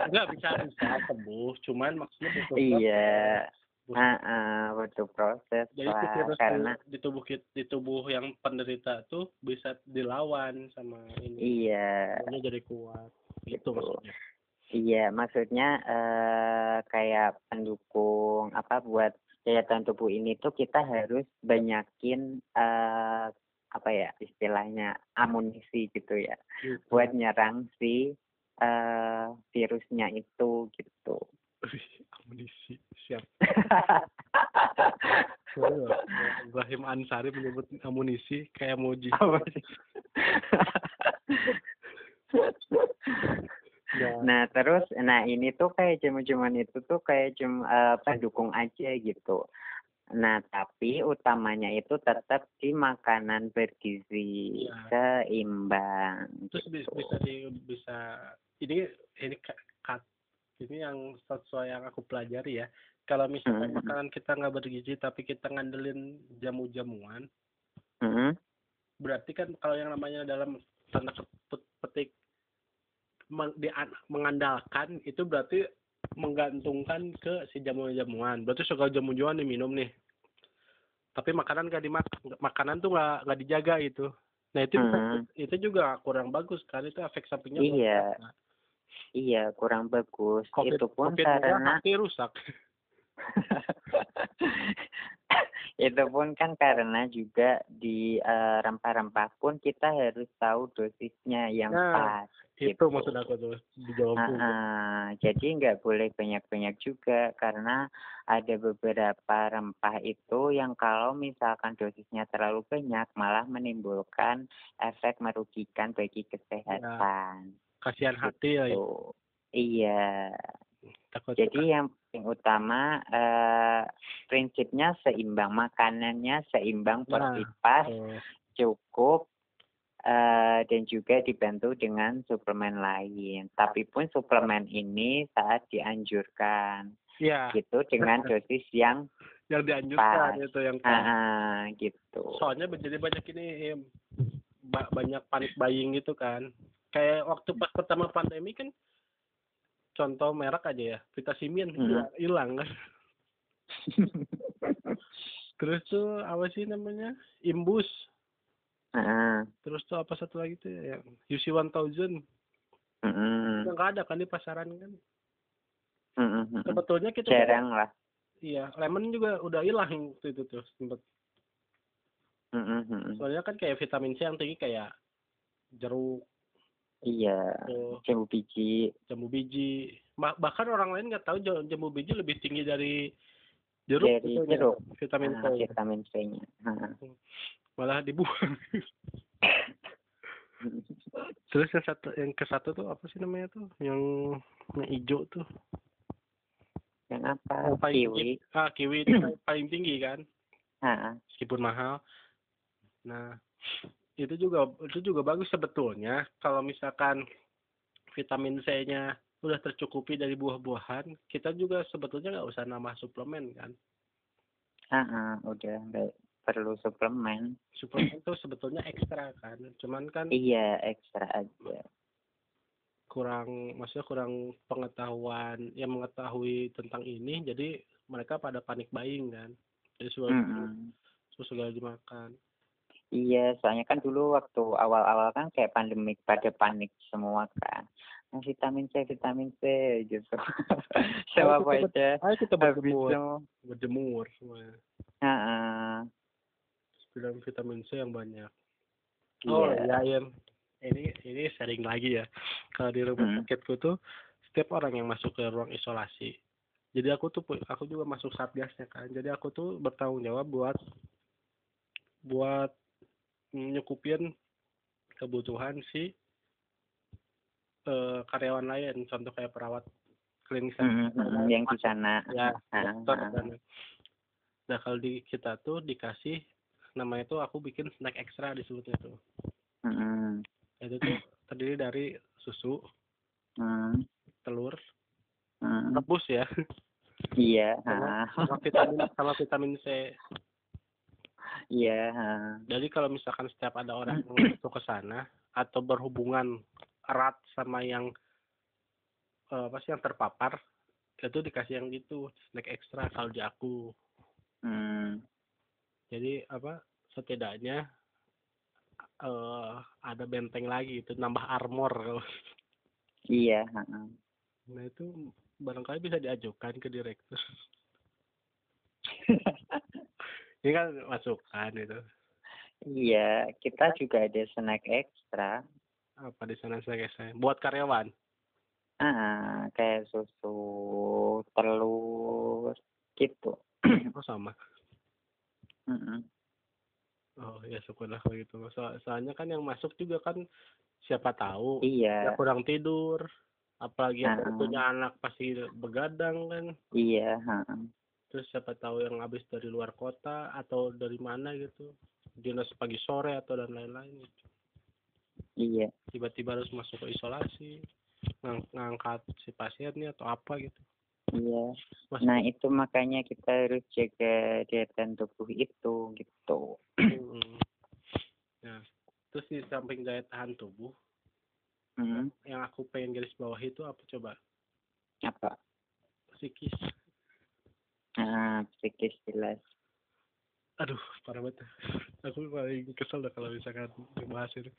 nggak bisa bisa sembuh cuman maksudnya butuh iya Ah, uh, butuh proses Jadi lah, karena di tubuh di tubuh yang penderita tuh bisa dilawan sama ini. Iya. Ini jadi kuat. Itu maksudnya. Iya, maksudnya uh, kayak pendukung apa buat daya tahan tubuh ini tuh kita harus banyakin uh, apa ya istilahnya amunisi gitu ya, gitu. buat nyerang si uh, virusnya itu gitu. Amunisi siap. Ibrahim Ansari menyebut amunisi kayak emoji. Ya. Nah terus, nah ini tuh kayak jamu-jamuan itu tuh kayak cuma uh, pendukung aja gitu. Nah tapi utamanya itu tetap di makanan bergizi ya. seimbang. Terus gitu. bisa bisa ini ini ini yang sesuai yang aku pelajari ya kalau misalkan mm-hmm. makanan kita nggak bergizi tapi kita ngandelin jamu-jamuan mm-hmm. berarti kan kalau yang namanya dalam tanda petik meng, di, mengandalkan itu berarti menggantungkan ke si jamu-jamuan berarti segala jamu-jamuan diminum nih tapi makanan gak dimakan makanan tuh nggak nggak dijaga itu nah itu mm-hmm. itu juga kurang bagus kan itu efek sampingnya iya Iya, kurang bagus. COVID, itu pun COVID karena rusak. itu pun kan karena juga di rempah rempah-rempah pun kita harus tahu dosisnya yang nah, pas. Itu gitu. maksud aku tuh dijawab uh, uh, Jadi nggak boleh banyak-banyak juga karena ada beberapa rempah itu yang kalau misalkan dosisnya terlalu banyak malah menimbulkan efek merugikan bagi kesehatan. Nah kasihan hati ya gitu. iya Takut jadi yang paling utama uh, prinsipnya seimbang makanannya seimbang porsi nah, pas oh. cukup uh, dan juga dibantu dengan suplemen lain tapi pun suplemen ini saat dianjurkan ya. gitu dengan dosis yang yang dianjurkan pas. itu yang pas. Uh, gitu soalnya jadi banyak ini banyak panik buying gitu kan kayak waktu pas pertama pandemi kan contoh merek aja ya vitamin hmm. hilang kan. Terus tuh apa sih namanya imbus. Uh. terus tuh apa satu lagi tuh ya UC One Thousand. Mm nggak ada kan di pasaran kan. Mm-hmm. sebetulnya kita jarang lah. Iya lemon juga udah hilang waktu itu tuh sempet. Soalnya kan kayak vitamin C yang tinggi kayak jeruk Iya, oh. jambu biji. Jambu biji. Bahkan orang lain nggak tahu jambu biji lebih tinggi dari jeruk. Dari gitu, jeruk. Vitamin C. vitamin C-nya. Malah dibuang. Terus yang satu yang ke satu tuh apa sih namanya tuh? Yang yang hijau tuh. Yang apa? Yang kiwi. Tinggi. Ah, kiwi itu paling tinggi kan? Ha. Meskipun mahal. Nah, itu juga itu juga bagus sebetulnya. Kalau misalkan vitamin C-nya udah tercukupi dari buah-buahan kita juga sebetulnya nggak usah nambah suplemen kan? Ah uh, udah nggak perlu suplemen. Suplemen itu sebetulnya ekstra kan? Cuman kan iya ekstra aja. Kurang maksudnya kurang pengetahuan yang mengetahui tentang ini jadi mereka pada panik buying kan? Jadi sudah mm -hmm. segala dimakan Iya, soalnya kan dulu waktu awal-awal kan kayak pandemik pada panik semua kan. Nah, vitamin C, vitamin C gitu. Kita ber- aja Ayo kita berjemur, semua. berjemur semuanya. Heeh. Vitamin vitamin C yang banyak. Oh Iya. iya, Ian. Ini ini sharing lagi ya. Kalau di rumah Hmm. sakitku tuh setiap orang yang masuk ke ruang isolasi. Jadi aku tuh aku juga masuk satgasnya kan. Jadi aku tuh bertanggung jawab buat buat nyukupin kebutuhan si eh, karyawan lain. Contoh kayak perawat klinik Mm, mm, mm, yang di sana. ya Ah, dokter ah. dan nah kalau di kita tuh dikasih namanya tuh aku bikin snack ekstra disebutnya tuh Mm, itu tuh terdiri dari susu mm, telur mm. rebus ya Iya, sama, ah. sama vitamin sama vitamin C Iya, jadi kalau misalkan setiap ada orang yang masuk ke sana atau berhubungan erat sama yang eh, apa sih yang terpapar itu dikasih yang gitu snack ekstra kalau di aku. Mm, jadi apa setidaknya eh ada benteng lagi itu nambah armor. Iya, ah. nah itu barangkali bisa diajukan ke direktur ini kan masukan itu Iya, kita juga ada snack ekstra. apa di sana saya saya buat karyawan Ah, kayak susu, telur, gitu. oh sama Mm-mm. oh ya syukurlah kalau gitu so- soalnya kan yang masuk juga kan siapa tahu Iya, ya kurang tidur apalagi yang Ah. punya anak pasti begadang kan iya, ah. Terus siapa tahu yang habis dari luar kota atau dari mana gitu dinas pagi sore atau dan lain-lain gitu. iya, tiba-tiba harus masuk ke isolasi ngang- ngangkat si pasiennya atau apa gitu iya. Mas, Nah, itu makanya kita harus jaga daya tahan tubuh itu, gitu. mm. nah terus di samping daya tahan tubuh Hmm, yang aku pengen garis bawah itu apa coba apa? psikis Ah, psikis jelas. aduh parah banget. Aku paling kesel dah kalau misalkan dibahas itu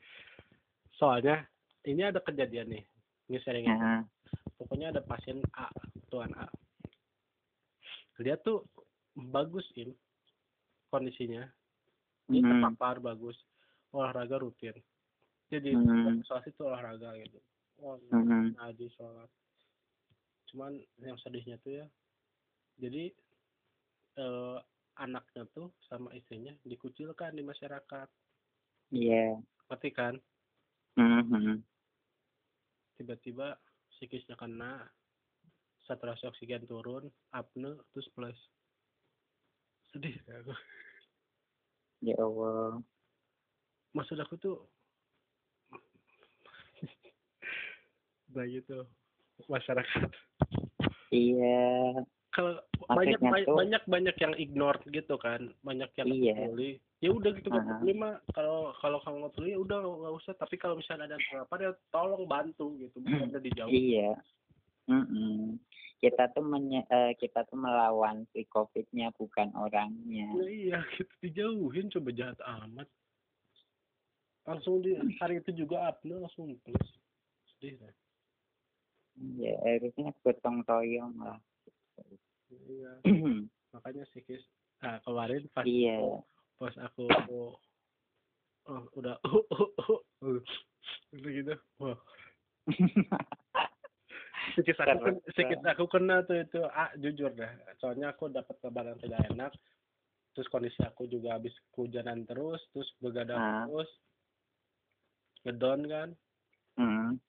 soalnya ini ada kejadian nih ini. Sharingnya Ah, pokoknya ada pasien A tuan A. Dia tuh bagus im. Kondisinya. Dia Hmm. terpapar bagus. Olahraga rutin. Jadi Hmm. itu olahraga gitu. Oh Hmm. ngaji sholat. Cuman yang sedihnya tuh ya jadi eh, anaknya tuh sama istrinya dikucilkan di masyarakat Iya. ngerti kan Hmm, hmm. tiba-tiba psikisnya kena saturasi oksigen turun apne terus plus sedih ya aku Ya Allah. maksud aku tuh nah gitu masyarakat Iya, kalau banyak tuh- banyak banyak yang ignore gitu kan banyak yang Iya. peduli ya udah gitu nggak peduli mah kalau kalau kamu nggak peduli ya udah nggak usah tapi kalau misalnya ada terpapar ya tolong bantu gitu bukan udah dijauh iya. Mm-mm. Kita tuh menye- eh, kita tuh melawan si COVID-nya bukan orangnya. Ya iya, gitu dijauhin coba jahat amat. Langsung di hari itu juga apne langsung plus. Sedih dah. Ya harusnya gotong royong lah. Iya, makanya psikis. Nah, kemarin pas Iya. pas aku oh, udah oh, oh, oh, oh. udah gitu. Wah, psikis aku psikis aku kena tuh itu ah, jujur dah. Soalnya aku dapat kabar yang tidak enak. Terus kondisi aku juga habis kehujanan terus, terus begadang Ah. terus. Ngedon kan. Hmm.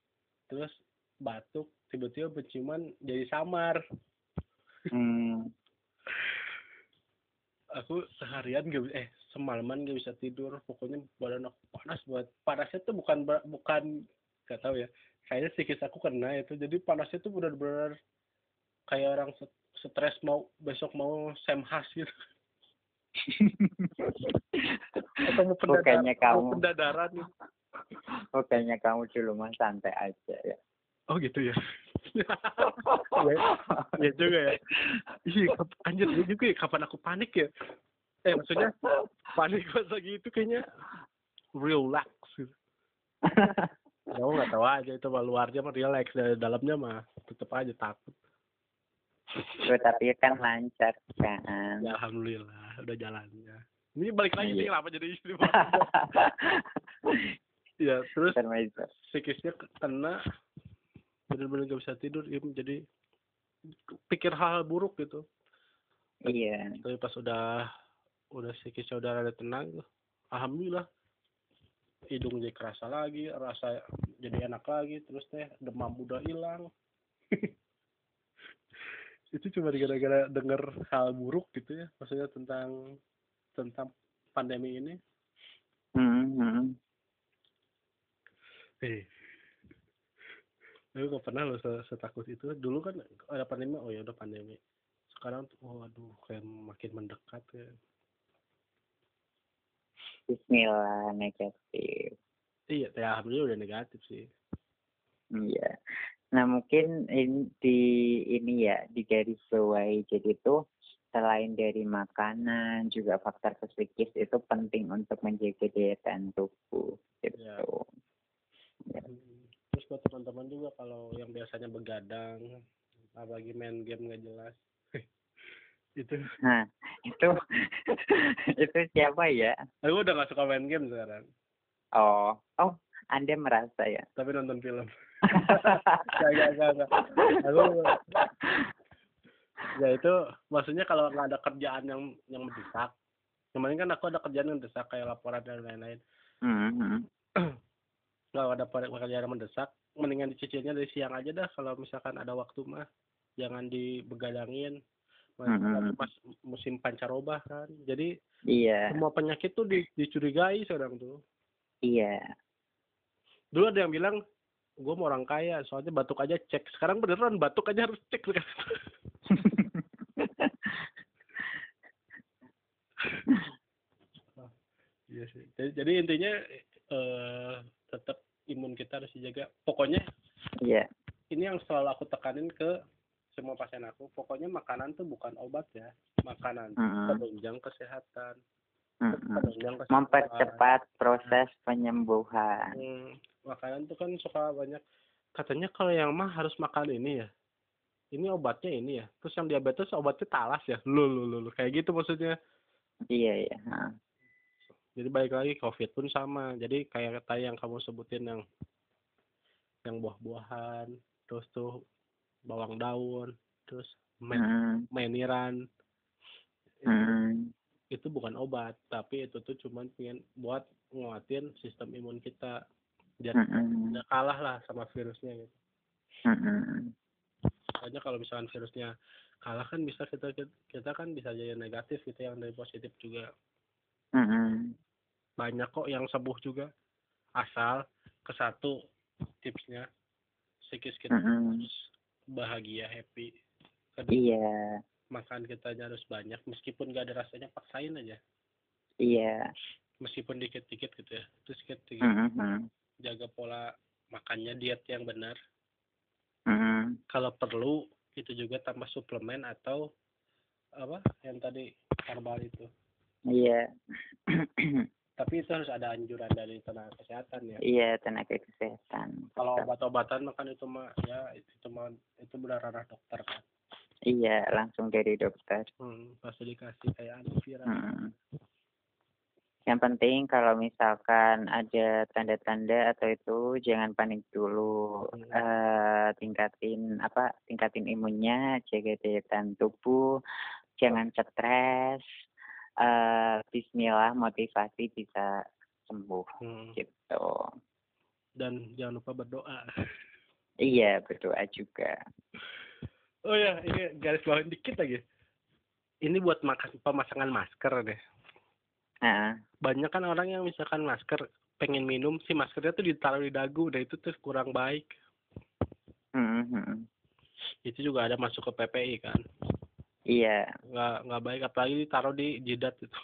terus batuk tiba-tiba penciuman jadi samar Hmm. aku seharian gak bi- eh semalaman gak bisa tidur pokoknya badan aku panas banget panasnya tuh bukan bukan gak tahu ya kayaknya psikis aku kena itu jadi panasnya tuh benar-benar kayak orang stres mau besok mau semhas gitu atau mau pendadaran, Bukannya mau kamu. pendadaran gitu. Oh, kayaknya kamu dulu mah santai aja ya. oh gitu ya ya, ya juga ya kap- anjir ya juga ya kapan aku panik ya eh maksudnya panik pas lagi itu kayaknya relax gitu. Kamu nggak tahu aja itu mah luarnya mah relax dari dalamnya mah tetep aja takut. Tuh, tapi kan lancar kan. Ya alhamdulillah udah jalannya. Ini balik lagi nih Iya. kenapa jadi istri Ya terus psikisnya kena bener-bener gak bisa tidur ya, jadi pikir hal buruk gitu Iya. tapi pas udah udah psikisnya udah rada tenang alhamdulillah hidung jadi kerasa lagi rasa jadi enak lagi terus teh demam udah hilang itu cuma gara-gara denger hal buruk gitu ya maksudnya tentang tentang pandemi ini Hmm, hmm. eh Aku gak pernah loh se- setakut itu. Dulu kan ada pandemi, oh ya udah pandemi. Sekarang tuh, oh aduh, kayak makin mendekat ya. Bismillah negatif. Iya, ya alhamdulillah udah negatif sih. Iya. Nah mungkin ini di ini ya di garis bawahi jadi itu selain dari makanan juga faktor psikis itu penting untuk menjaga daya tahan tubuh gitu. Ya. Ya. Buat teman-teman juga kalau yang biasanya begadang, apalagi main game nggak jelas, itu Nah itu itu siapa ya? aku udah gak suka main game sekarang, Oh oh Anda merasa ya? tapi nonton film. Gak, gak, gak, gak. Aku ya itu maksudnya kalau nggak ada kerjaan yang yang mendesak kemarin kan aku ada kerjaan yang mendesak kayak laporan dan lain-lain Hmm, hmm. kalau ada pe- pekerjaan yang mendesak mendingan dicicilnya dari siang aja dah kalau misalkan ada waktu mah. Jangan dibegadangin. Mm-mm. pas musim pancaroba kan. Jadi Iya. semua penyakit tuh di- dicurigai sekarang tuh. Iya. Dulu ada yang bilang gue mau orang kaya soalnya batuk aja cek. Sekarang beneran batuk aja harus cek. Iya sih. Jadi, jadi intinya eh tetap imun kita harus dijaga. Pokoknya iya ini yang selalu aku tekanin ke semua pasien aku. Pokoknya makanan tuh bukan obat ya. Makanan Mm-mm. penunjang kesehatan. Penunjang kesehatan. mempercepat proses penyembuhan. Hmm, makanan tuh kan suka banyak. Katanya kalau yang mah harus makan ini ya. Ini obatnya ini ya. Terus yang diabetes obatnya talas ya. Lu lu lu, lu. kayak gitu maksudnya. Iya iya. ha. Jadi balik lagi covid pun sama jadi kayak tadi yang kamu sebutin yang yang buah-buahan terus tuh bawang daun terus men Hmm, meniran hmm. itu bukan obat tapi itu tuh cuman pengen buat nguatin sistem imun kita biar Mm-mm. nggak kalah lah sama virusnya gitu Mm-mm. Soalnya kalau misalkan virusnya kalah kan bisa kita kita kan bisa jadi negatif gitu yang dari positif juga Mm-mm. banyak kok yang sembuh juga. Asal ke satu tipsnya. Psikis kita Mm-mm. harus bahagia happy. Kedua Iya, makan kita harus banyak. Meskipun gak ada rasanya paksain aja. Iya. meskipun dikit-dikit gitu ya. Terus dikit Mm-mm. jaga pola makannya diet yang benar. Mm-mm. kalau perlu itu juga tambah suplemen atau apa? Yang tadi herbal itu Iya. tapi itu harus ada anjuran dari tenaga kesehatan ya Iya, tenaga kesehatan. kalau obat-obatan makan itu mah ya itu, mah itu benar ranah dokter kan Iya, langsung dari dokter. hmm, pasti dikasih kayak antiviral Mm. Yang penting kalau misalkan ada tanda-tanda atau itu jangan panik dulu. Hmm. Eh tingkatin apa? Tingkatin imunnya, jaga daya tahan tubuh, jangan stres. Eh bismillah motivasi bisa sembuh Hmm, gitu. dan jangan lupa berdoa. Iya, berdoa juga. oh ya ini garis bawahin dikit lagi. Ini buat makan pemasangan masker deh. Nah, banyak kan orang yang misalkan masker pengen minum si maskernya tuh ditaruh di dagu dan itu tuh kurang baik. Mm, mm, itu juga ada masuk ke PPI kan iya. nggak nggak baik apalagi ditaruh di jidat itu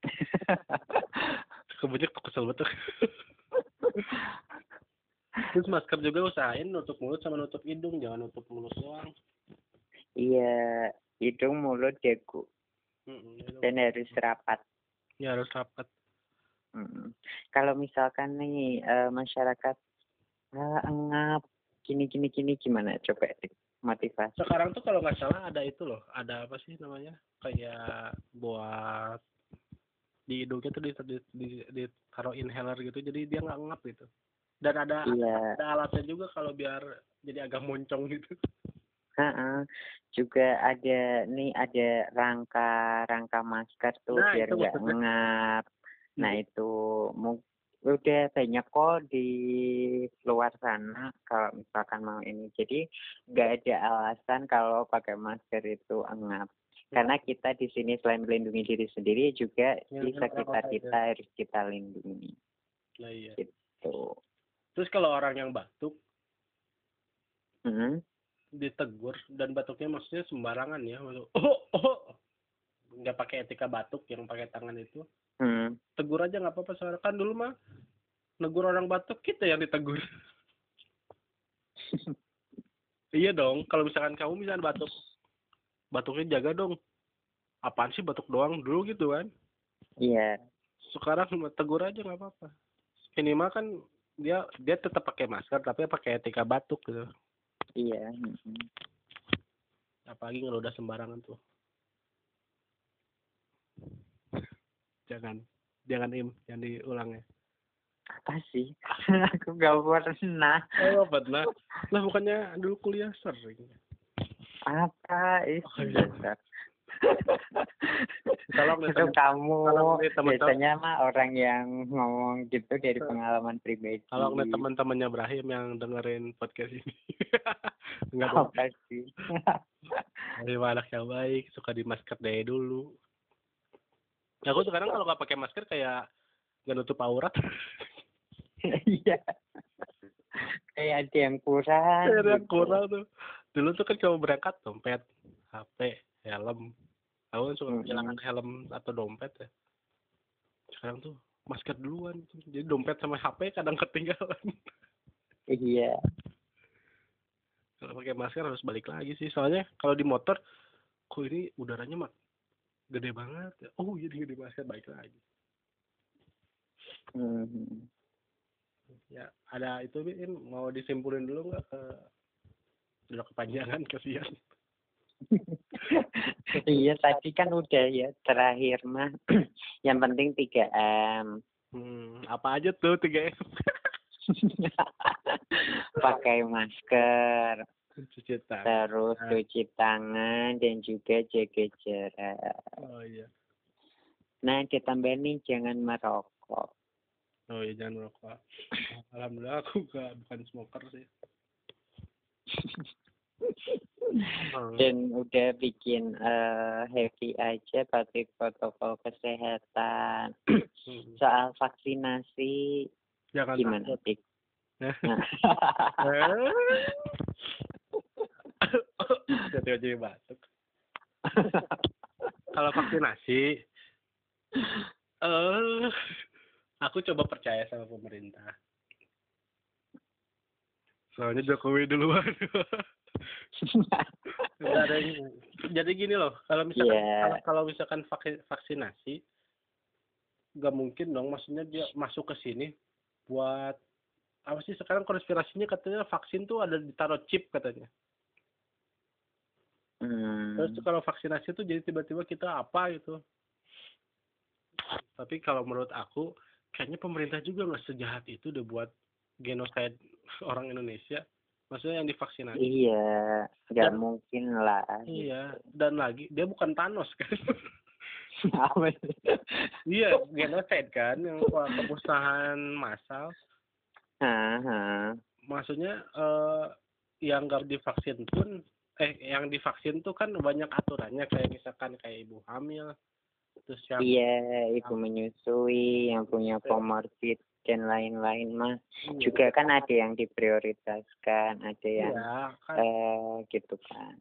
kemudian kesel betul terus masker juga usahain nutup mulut sama nutup hidung jangan nutup mulut doang iya, hidung, mulut, dagu. Mm-mm, itu. dan harus rapat. ya harus rapat Mm. Kalau misalkan nih eh, masyarakat ah, engap gini gini gini gimana coba motivasi. sekarang tuh kalau nggak salah ada itu loh ada apa sih namanya kayak buat di hidungnya tuh di, di, di, ditaruh inhaler gitu jadi dia nggak ngap gitu dan ada Iya, ada alatnya juga kalau biar jadi agak moncong gitu ha-ha. juga ada nih ada rangka rangka masker tuh Nah, biar nggak ngap. Nah Hmm. itu udah banyak kok di luar sana kalau misalkan mau ini. Jadi nggak ada alasan kalau pakai masker itu engap. Karena kita di sini selain melindungi diri sendiri juga Ya, di sekitar orang-orang kita harus kita lindungi. nah iya Tuh. terus kalau orang yang batuk Mm. ditegur dan batuknya maksudnya sembarangan ya maksud oh oh nggak pakai etika batuk yang pakai tangan itu Mm. tegur aja nggak apa-apa soalnya kan dulu mah negur orang batuk kita yang ditegur iya dong kalau misalkan kamu misalkan batuk batuknya jaga dong apaan sih batuk doang dulu gitu kan Iya. sekarang cuma tegur aja nggak apa-apa minimal kan dia dia tetap pakai masker tapi pakai etika batuk gitu Iya. mm-mm. apalagi kalau udah sembarangan tuh jangan jangan im yang diulangnya Apa sih? Aku nggak pernah. oh pernah lah bukannya dulu kuliah sering Apa itu? Oh, iya. Kalau nih itu kamu biasanya mah orang yang ngomong gitu dari pengalaman pribadi. kalau ngeliat teman-temannya Ibrahim yang dengerin podcast ini nggak apa sih? Ibrahim anak yang baik suka di masker dari dulu aku sekarang kalau nggak pakai masker kayak nggak nutup aurat Iya. Kayak ada yang kurang. Ada yang gitu. kurang tuh dulu tuh kan kalau berangkat dompet HP helm aku kan suka Mm-mm. kehilangan helm atau dompet ya sekarang tuh masker duluan jadi dompet sama HP kadang ketinggalan Iya. kalau pakai masker harus balik lagi sih soalnya kalau di motor kok ini udaranya mah gede banget. Ya. oh iya gede masker balik lagi. Hmm. ya ada itu Bin mau disimpulin dulu nggak ke udah kepanjangan kasihan. Iya tadi kan udah ya terakhir mah. Yang penting 3 m. Hmm, apa aja tuh tiga M? Pakai masker cuci tangan. Terus cuci tangan dan juga jaga jarak. Oh iya. Nah ditambah nih jangan merokok. Oh iya jangan merokok. Alhamdulillah aku gak bukan smoker sih. Dan udah bikin eh, happy aja pakai protokol kesehatan. Hmm. soal vaksinasi jangan gimana takut. Dik? Nah. Nah, jadi jadi batuk. Kalau vaksinasi? Eh aku coba percaya sama pemerintah. Soalnya Jokowi duluan. Nggak ada yang- jadi gini loh kalau misalkan Iya. kalau, kalau misalkan vaksinasi nggak mungkin dong maksudnya dia masuk ke sini buat apa sih sekarang konspirasinya katanya vaksin tuh ada ditaruh chip katanya Hmm, Terus kalau vaksinasi tuh jadi tiba-tiba kita apa gitu. Tapi kalau menurut aku kayaknya pemerintah juga nggak sejahat itu udah buat genocide orang Indonesia. Maksudnya yang divaksinasi. iya nggak mungkin lah Iya. Dan lagi dia bukan Thanos kan. Iya, genocide kan yang pemusnahan massal. Haha. Maksudnya eh yang nggak divaksin pun eh yang divaksin tuh kan banyak aturannya kayak misalkan kayak ibu hamil terus yang iya ibu menyusui yang punya comorbid dan lain-lain mah juga kan ada yang diprioritaskan ada yang Iya, kan. eh gitu kan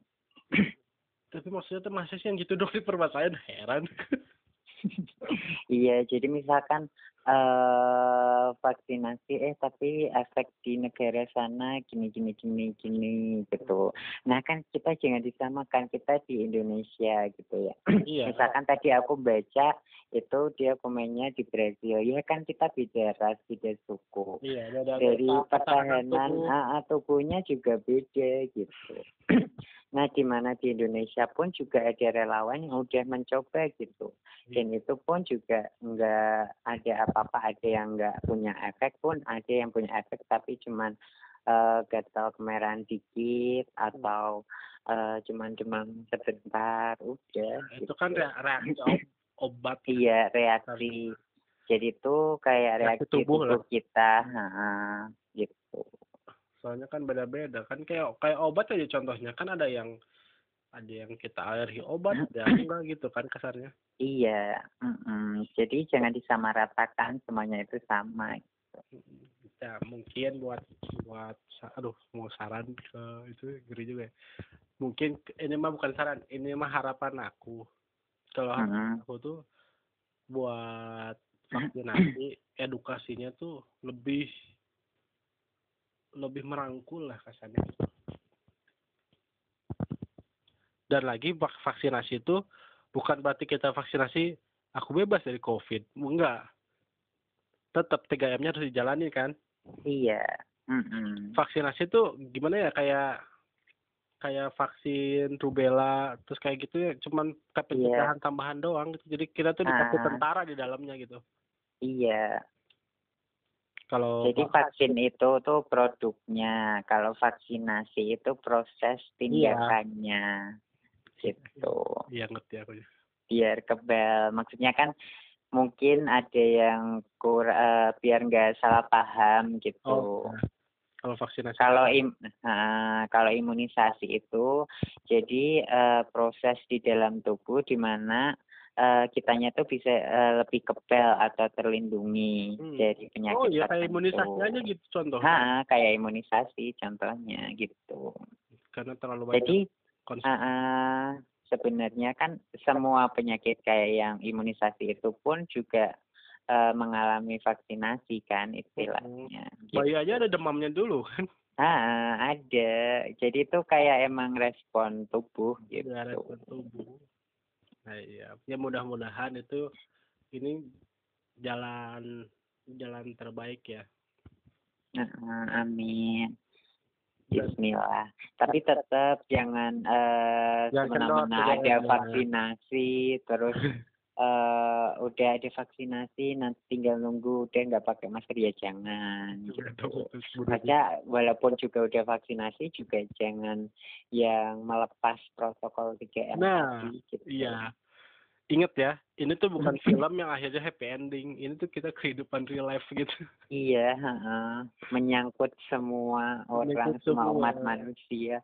Tapi maksudnya tuh masa sih yang gitu dong di permasalahan heran. iya jadi misalkan eh vaksinasi eh tapi efek di negara sana gini gini gini gini gitu. Nah kan kita jangan disamakan kita di Indonesia gitu ya. Iya. Misalkan tadi aku baca itu dia komennya di Brazil ya kan kita beda ras beda suku. Iya, beda Dari pertahanan tubuh. tubuhnya juga beda gitu. Nah, di mana di Indonesia pun juga ada relawan yang udah mencoba gitu. Dan itu pun juga nggak ada apa-apa, ada yang nggak punya efek pun, ada yang punya efek tapi cuman eh, gatal kemerahan dikit atau eh, cuman demam sebentar, udah. itu kan gitu. rea- reaksi ob- obat. Iya, reaksi. Jadi itu kayak Reaksi reaksi tubuh tubuh, lah. kita, ha, gitu. Soalnya kan beda-beda kan kayak kayak obat aja contohnya kan ada yang ada yang kita alergi obat ya enggak gitu kan kasarnya. Iya, mm-mm. jadi jangan disamaratakan semuanya itu sama. Ya mungkin buat buat aduh mau saran ke itu ngeri juga ya. Mungkin ini mah bukan saran, ini mah harapan aku. Kalau harapan Mhm. aku tuh buat vaksinasi edukasinya tuh lebih lebih merangkul lah kasarnya. Dan lagi vak- vaksinasi itu bukan berarti kita vaksinasi aku bebas dari COVID. Enggak. Tetap 3M-nya harus dijalani kan. Iya. Vaksinasi itu gimana ya kayak kayak vaksin rubella terus kayak gitu ya cuman kayak pencegahan tambahan doang gitu. Jadi kita tuh dikasih Ah. tentara di dalamnya gitu. iya. Kalau Jadi vak- vaksin itu tuh produknya, kalau vaksinasi itu proses tindakannya, gitu. Iya ngerti aku. Biar kebal, maksudnya kan mungkin ada yang kur, eh, biar nggak salah paham gitu. Oh, nah. kalau vaksinasi Kalau im, eh, kalau imunisasi itu jadi eh, proses di dalam tubuh di mana eh, kitanya tuh bisa eh, lebih kebal atau terlindungi Hmm. dari penyakit Oh iya kayak imunisasi aja gitu contoh. Ha, kayak imunisasi contohnya gitu. Karena terlalu banyak Jadi konsumsi. eh, sebenarnya kan semua penyakit kayak yang imunisasi itu pun juga eh, mengalami vaksinasi kan istilahnya. Gitu. Bayi aja ada demamnya dulu kan. Ah, ada. Jadi itu kayak emang respon tubuh gitu. Ada respon tubuh. Nah, iya. Ya mudah-mudahan itu ini jalan jalan terbaik ya. Ah, amin. Bismillah. Tapi tetap jangan eh kendor, semena-mena ada vaksinasi terus eh udah ada vaksinasi nanti tinggal nunggu udah nggak pakai masker ya jangan gitu. Maka walaupun juga udah vaksinasi juga jangan yang melepas protokol 3M Nah, tadi gitu. Iya. Ingat ya, ini tuh bukan film yang akhirnya happy ending. Ini tuh kita kehidupan real life gitu. Iya, heeh. menyangkut semua orang, Menyangkut semua semua. umat manusia.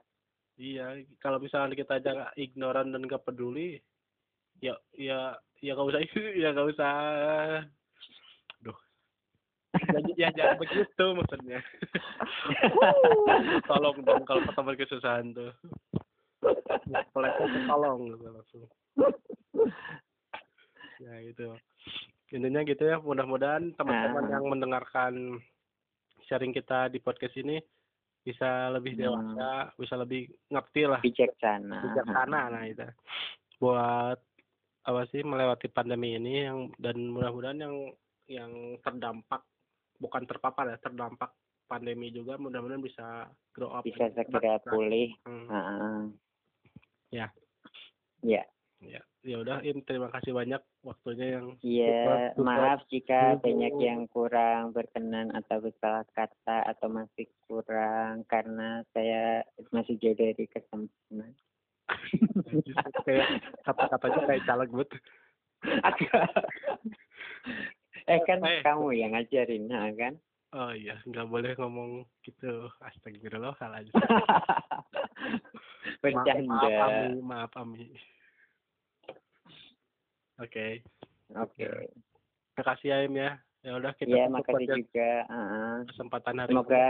Iya, kalau misalnya kita aja ignoran dan gak peduli, ya ya ya gak usah ya gak usah. Duh. Ya, ya jangan begitu maksudnya. tolong dong kalau ketemu kesusahan tuh. Peletnya tuh tolong gitu langsung. Ya itu. Intinya gitu ya, mudah-mudahan teman-teman Ah. yang mendengarkan sharing kita di podcast ini bisa lebih Hmm. dewasa, bisa lebih ngerti lah Bijaksana. bijaksana nah itu buat apa sih melewati pandemi ini yang dan mudah-mudahan yang yang terdampak bukan terpapar ya terdampak pandemi juga mudah-mudahan bisa grow up Bisa segera pulih. hmm. Ya. Ya. ya ya udah Im terima kasih banyak waktunya yang Iya, maaf jika banyak yang kurang berkenan atau bersalah kata atau masih kurang karena saya masih jauh dari kesempurnaan. kayak kata-katanya kayak caleg buat eh kan Eh. kamu yang ngajarin, nah, kan? Oh iya nggak boleh ngomong gitu astagfirullahaladzim Bercanda. maaf Ami maaf Ami oke Oke. makasih ya Im ya ya udah kita tutup makasih aja juga. Kesempatan hari Semoga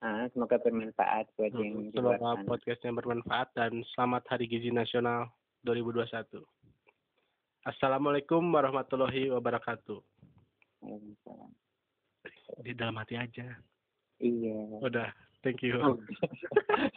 ah, semoga bermanfaat buat ini. yang Hmm, di luar semoga podcastnya bermanfaat dan selamat Hari Gizi Nasional 2021 Assalamualaikum warahmatullahi wabarakatuh Waalaikumsalam. Di dalam hati aja Iya. udah thank you Oh.